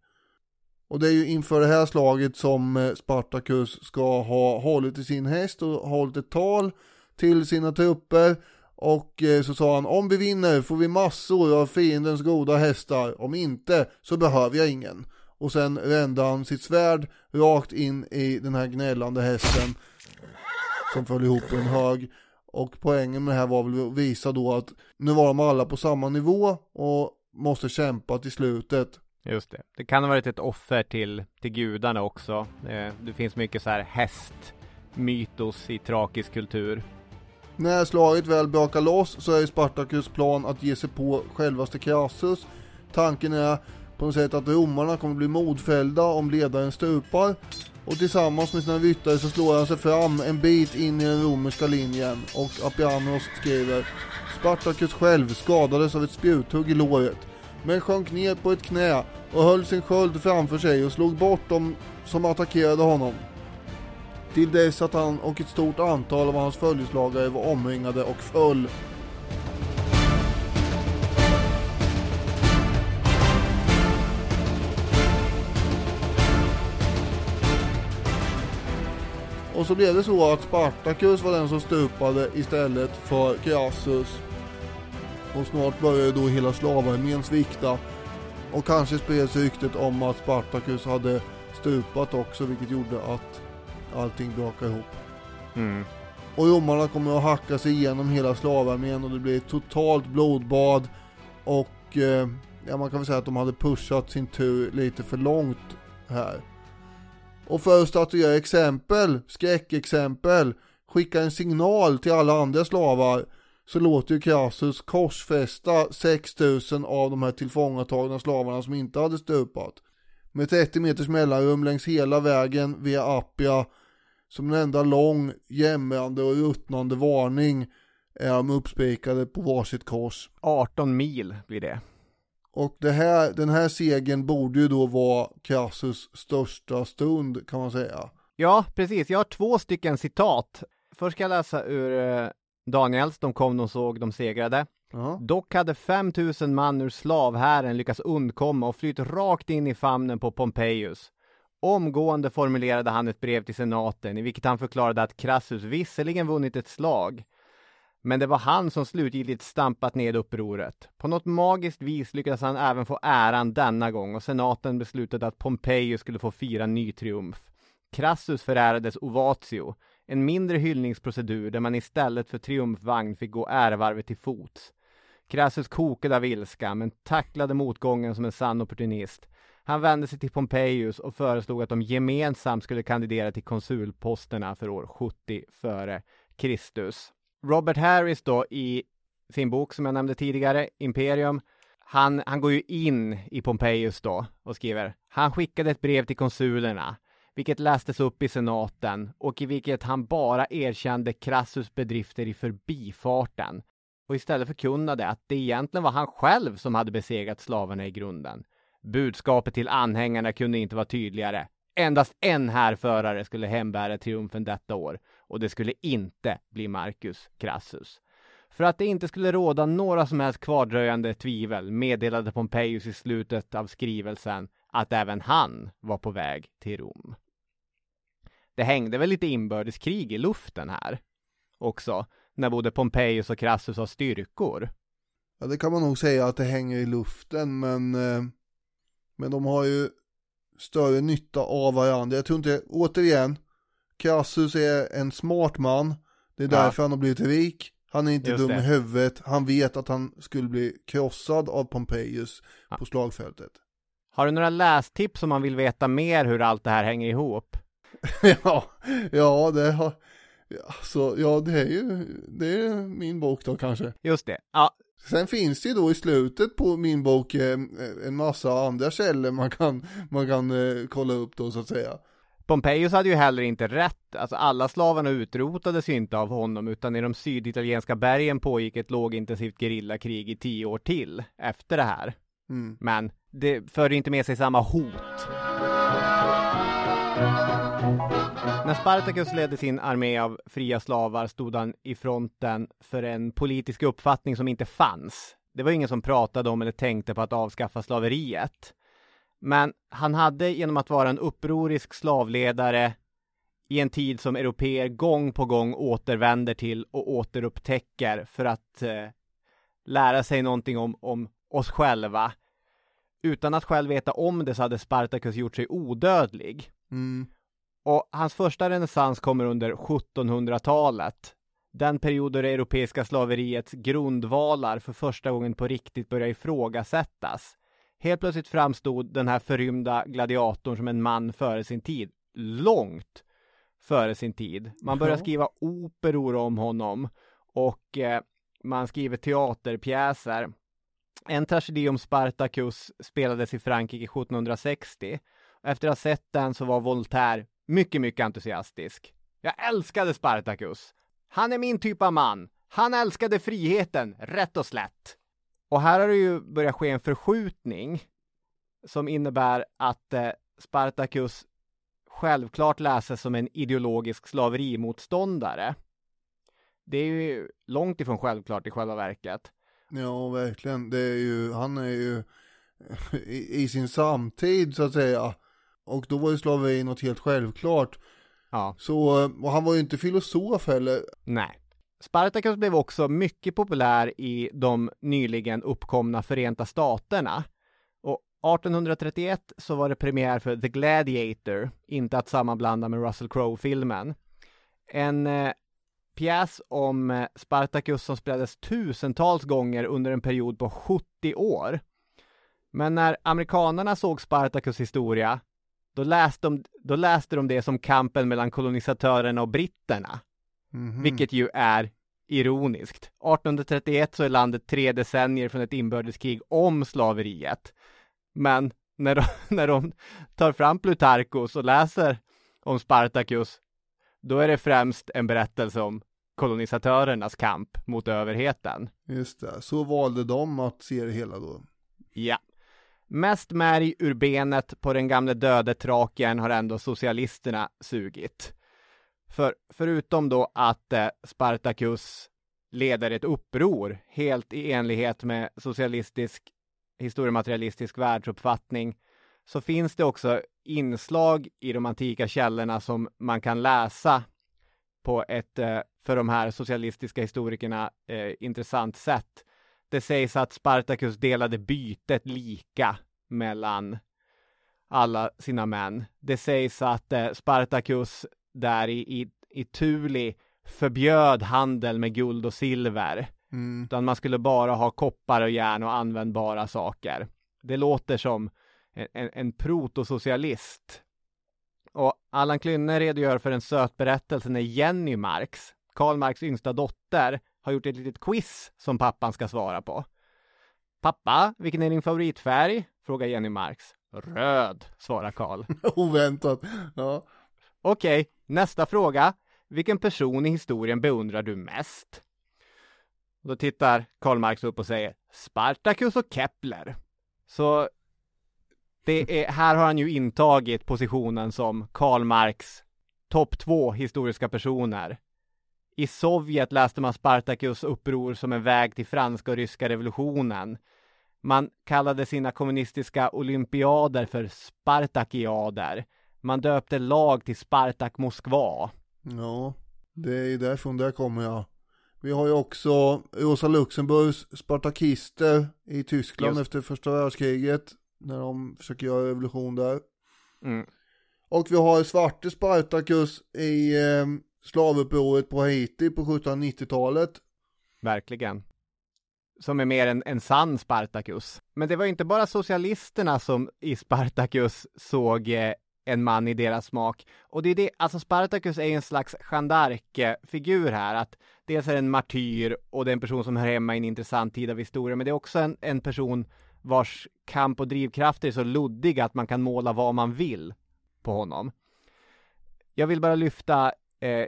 Och det är ju inför det här slaget som eh, Spartacus ska ha hållit i sin häst och hållit ett tal till sina trupper. Och eh, så sa han, om vi vinner får vi massor av fiendens goda hästar, om inte så behöver jag ingen. Och sen rände han sitt svärd rakt in i den här gnällande hästen som föll ihop i en hög. Och poängen med det här var väl att visa då att nu var de alla på samma nivå och måste kämpa till slutet. Just det. Det kan ha varit ett offer till, till gudarna också. Eh, det finns mycket så här hästmytos i trakisk kultur. När slaget väl brakar loss så är Spartacus plan att ge sig på självaste Crassus. Tanken är på något sätt att romarna kommer bli modfällda om ledaren stupar. Och tillsammans med sina ryttare så slår han sig fram en bit in i den romerska linjen. Och Apianos skriver Spartacus själv skadades av ett spjuthugg i låret. Men sjönk ner på ett knä och höll sin sköld framför sig och slog bort dem som attackerade honom. Till dess att han och ett stort antal av hans följeslagare var omringade och föll. Och så blev det så att Spartacus var den som stupade istället för Crassus. Och snart började då hela slavarmén svikta. Och kanske spreds ryktet om att Spartacus hade stupat också vilket gjorde att allting brakade ihop. Mm. Och romarna kommer att hacka sig igenom hela slavarmén och det blir ett totalt blodbad. Och eh, ja, man kan väl säga att de hade pushat sin tur lite för långt här. Och för att statuera exempel, skräckexempel, skicka en signal till alla andra slavar så låter ju Crassus korsfästa 6000 av de här tillfångatagna slavarna som inte hade stupat. Med 30 meters mellanrum längs hela vägen via Appia som en enda lång, jämrande och ruttnande varning är de uppspikade på varsitt kors. 18 mil blir det. Och det här, den här segern borde ju då vara Crassus största stund kan man säga. Ja, precis. Jag har två stycken citat. Först ska jag läsa ur eh, Daniels, de kom, de såg, de segrade. Ja. Dock hade 5000 man ur slavhären lyckats undkomma och flytt rakt in i famnen på Pompejus. Omgående formulerade han ett brev till senaten i vilket han förklarade att Crassus visserligen vunnit ett slag, men det var han som slutgiltigt stampat ned upproret. På något magiskt vis lyckades han även få äran denna gång och senaten beslutade att Pompejus skulle få fira ny triumf. Crassus förärades Ovatio, en mindre hyllningsprocedur där man istället för triumfvagn fick gå ärevarvet till fots. Crassus kokade av ilska, men tacklade motgången som en sann opportunist. Han vände sig till Pompejus och föreslog att de gemensamt skulle kandidera till konsulposterna för år 70 före Kristus. Robert Harris då i sin bok som jag nämnde tidigare, Imperium, han, han går ju in i Pompejus då och skriver Han skickade ett brev till konsulerna, vilket lästes upp i senaten och i vilket han bara erkände Crassus bedrifter i förbifarten och istället förkunnade att det egentligen var han själv som hade besegrat slavarna i grunden. Budskapet till anhängarna kunde inte vara tydligare. Endast en härförare skulle hembära triumfen detta år och det skulle inte bli Marcus Crassus. För att det inte skulle råda några som helst kvardröjande tvivel meddelade Pompejus i slutet av skrivelsen att även han var på väg till Rom. Det hängde väl lite inbördeskrig i luften här också, när både Pompejus och Crassus har styrkor. Ja, det kan man nog säga att det hänger i luften, men, eh, men de har ju större nytta av varandra. Jag tror inte, återigen, Crassus är en smart man. Det är därför ja. han har blivit rik. Han är inte Just dum det. i huvudet. Han vet att han skulle bli krossad av Pompejus ja. på slagfältet. Har du några lästips om man vill veta mer hur allt det här hänger ihop? ja, ja, det har, alltså, ja, det är ju, det är min bok då kanske. Just det, ja. Sen finns det ju då i slutet på min bok eh, en massa andra källor man kan, man kan eh, kolla upp då så att säga. Pompejus hade ju heller inte rätt, alltså alla slavarna utrotades ju inte av honom utan i de syditalienska bergen pågick ett lågintensivt gerillakrig i tio år till efter det här. Mm. Men det förde inte med sig samma hot. När Spartacus ledde sin armé av fria slavar stod han i fronten för en politisk uppfattning som inte fanns. Det var ingen som pratade om eller tänkte på att avskaffa slaveriet. Men han hade genom att vara en upprorisk slavledare i en tid som europeer gång på gång återvänder till och återupptäcker för att eh, lära sig någonting om, om oss själva. Utan att själv veta om det så hade Spartacus gjort sig odödlig. Mm. Och hans första renässans kommer under 1700-talet. Den period då det europeiska slaveriets grundvalar för första gången på riktigt börjar ifrågasättas. Helt plötsligt framstod den här förrymda gladiatorn som en man före sin tid. Långt före sin tid. Man börjar skriva operor om honom och eh, man skriver teaterpjäser. En tragedi om Spartacus spelades i Frankrike 1760. Efter att ha sett den så var Voltaire mycket, mycket entusiastisk. Jag älskade Spartacus. Han är min typ av man. Han älskade friheten, rätt och slätt. Och här har det ju börjat ske en förskjutning som innebär att eh, Spartacus självklart läses som en ideologisk slaverimotståndare. Det är ju långt ifrån självklart i själva verket. Ja, verkligen. Det är ju, han är ju i, i sin samtid så att säga. Och då var ju slaveri något helt självklart. Ja. Så, och han var ju inte filosof heller. Nej. Spartacus blev också mycket populär i de nyligen uppkomna Förenta Staterna. Och 1831 så var det premiär för The Gladiator, inte att sammanblanda med Russell Crowe-filmen. En eh, pjäs om eh, Spartacus som spelades tusentals gånger under en period på 70 år. Men när amerikanerna såg Spartacus historia, då läste de, då läste de det som kampen mellan kolonisatörerna och britterna. Mm-hmm. Vilket ju är ironiskt. 1831 så är landet tre decennier från ett inbördeskrig om slaveriet. Men när de, när de tar fram Plutarkos och läser om Spartacus, då är det främst en berättelse om kolonisatörernas kamp mot överheten. Just det, så valde de att se det hela då. Ja. Mest märg ur benet på den gamle döde Trakien har ändå socialisterna sugit. För förutom då att eh, Spartacus leder ett uppror helt i enlighet med socialistisk historiematerialistisk världsuppfattning så finns det också inslag i de antika källorna som man kan läsa på ett eh, för de här socialistiska historikerna eh, intressant sätt. Det sägs att Spartacus delade bytet lika mellan alla sina män. Det sägs att eh, Spartacus där i, i, i Tuli förbjöd handel med guld och silver. Mm. Utan man skulle bara ha koppar och järn och användbara saker. Det låter som en, en, en protosocialist. Och Allan Klynne redogör för en söt berättelse när Jenny Marx, Karl Marx yngsta dotter, har gjort ett litet quiz som pappan ska svara på. Pappa, vilken är din favoritfärg? frågar Jenny Marx. Röd, svarar Karl. Oväntat. Ja. Okej, nästa fråga. Vilken person i historien beundrar du mest? Och då tittar Karl Marx upp och säger Spartacus och Kepler. Så det är, här har han ju intagit positionen som Karl Marx topp två historiska personer. I Sovjet läste man Spartacus uppror som en väg till franska och ryska revolutionen. Man kallade sina kommunistiska olympiader för Spartakiader. Man döpte lag till Spartak Moskva. Ja, det är ju därifrån där kommer jag. Vi har ju också Rosa Luxemburgs spartakister i Tyskland Just. efter första världskriget. När de försöker göra revolution där. Mm. Och vi har Svarte Spartacus i eh, slavupproret på Haiti på 1790-talet. Verkligen. Som är mer en, en sann Spartacus. Men det var ju inte bara socialisterna som i Spartacus såg eh, en man i deras smak. Och det är det, alltså Spartacus är ju en slags Jeanne d'Arc-figur här. Att dels är det en martyr och det är en person som hör hemma i en intressant tid av historien. Men det är också en, en person vars kamp och drivkrafter är så luddiga att man kan måla vad man vill på honom. Jag vill bara lyfta eh,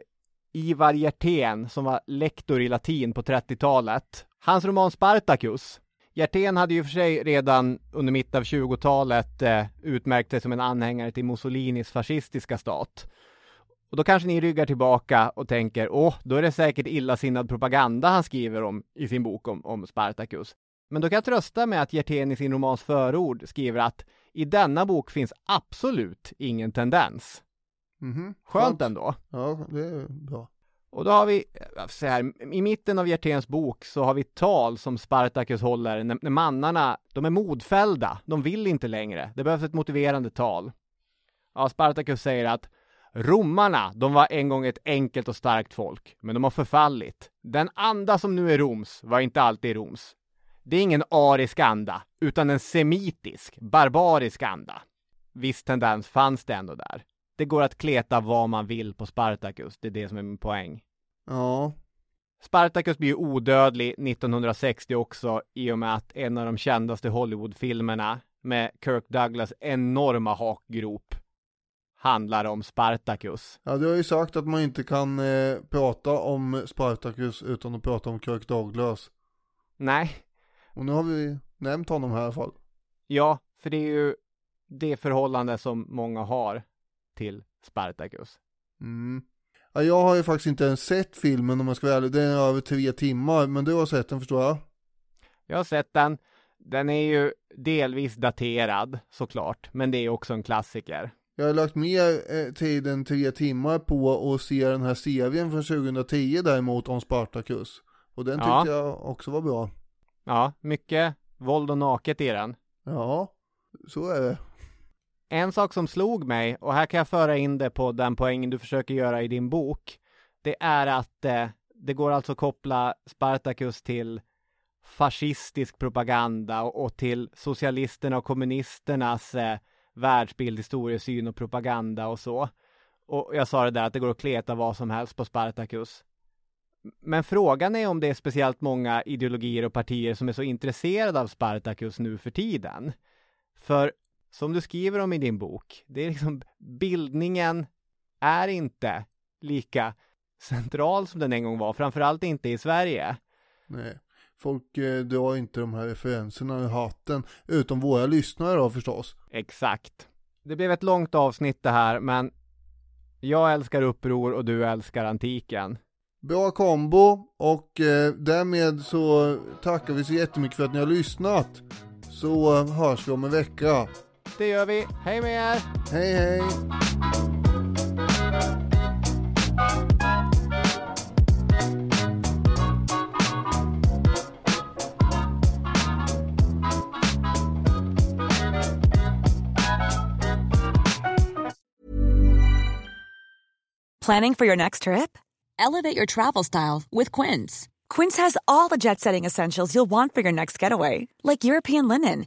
Ivar Hjertén som var lektor i latin på 30-talet. Hans roman Spartacus. Hjertén hade ju för sig redan under mitten av 20-talet eh, utmärkt sig som en anhängare till Mussolinis fascistiska stat. Och då kanske ni ryggar tillbaka och tänker, åh, då är det säkert illasinnad propaganda han skriver om i sin bok om, om Spartacus. Men då kan jag trösta med att Hjertén i sin romans förord skriver att i denna bok finns absolut ingen tendens. Mhm. Skönt ändå. Ja, det är bra. Och då har vi, så här, i mitten av Hjerténs bok så har vi tal som Spartacus håller när, när mannarna, de är modfällda, de vill inte längre. Det behövs ett motiverande tal. Ja, Spartacus säger att romarna, de var en gång ett enkelt och starkt folk, men de har förfallit. Den anda som nu är Roms var inte alltid Roms. Det är ingen arisk anda, utan en semitisk, barbarisk anda. Viss tendens fanns det ändå där. Det går att kleta vad man vill på Spartacus, det är det som är min poäng. Ja, Spartacus blir ju odödlig 1960 också i och med att en av de kändaste Hollywoodfilmerna med Kirk Douglas enorma hakgrop handlar om Spartacus. ja du har ju sagt att man inte kan eh, prata om Spartacus utan att prata om Kirk Douglas. Nej, Och nu har vi nämnt honom här i alla fall. ja, för det är ju det förhållande som många har till Spartacus. Mm. Ja, jag har ju faktiskt inte ens sett filmen om jag ska vara ärlig. Den är över tre timmar, men du har sett den förstår jag. Jag har sett den. Den är ju delvis daterad såklart, men det är också en klassiker. Jag har lagt mer eh, tid än tre timmar på att se den här serien från 2010 däremot om Spartacus. Och den tyckte Ja. jag också var bra. Ja, mycket våld och naket i den. Ja, så är det. En sak som slog mig, och här kan jag föra in det på den poängen du försöker göra i din bok, det är att eh, det går alltså att koppla Spartacus till fascistisk propaganda och, och till socialisterna och kommunisternas eh, världsbild, historiesyn och propaganda och så. Och jag sa det där att det går att kleta vad som helst på Spartacus. Men frågan är om det är speciellt många ideologier och partier som är så intresserade av Spartacus nu för tiden. För som du skriver om i din bok, det är liksom bildningen är inte lika central som den en gång var, framförallt inte i Sverige. Nej. Folk eh, drar inte de här referenserna i hatten, utom våra lyssnare då förstås. Exakt. Det blev ett långt avsnitt det här, men jag älskar uppror och du älskar antiken. Bra kombo och eh, därmed så tackar vi så jättemycket för att ni har lyssnat. Så eh, hörs vi om en vecka. Det gör vi. Hej med er! Hej hej! Planning for your next trip? Elevate your travel style with Quince. Quince has all the jet setting essentials you'll want for your next getaway, like European linen,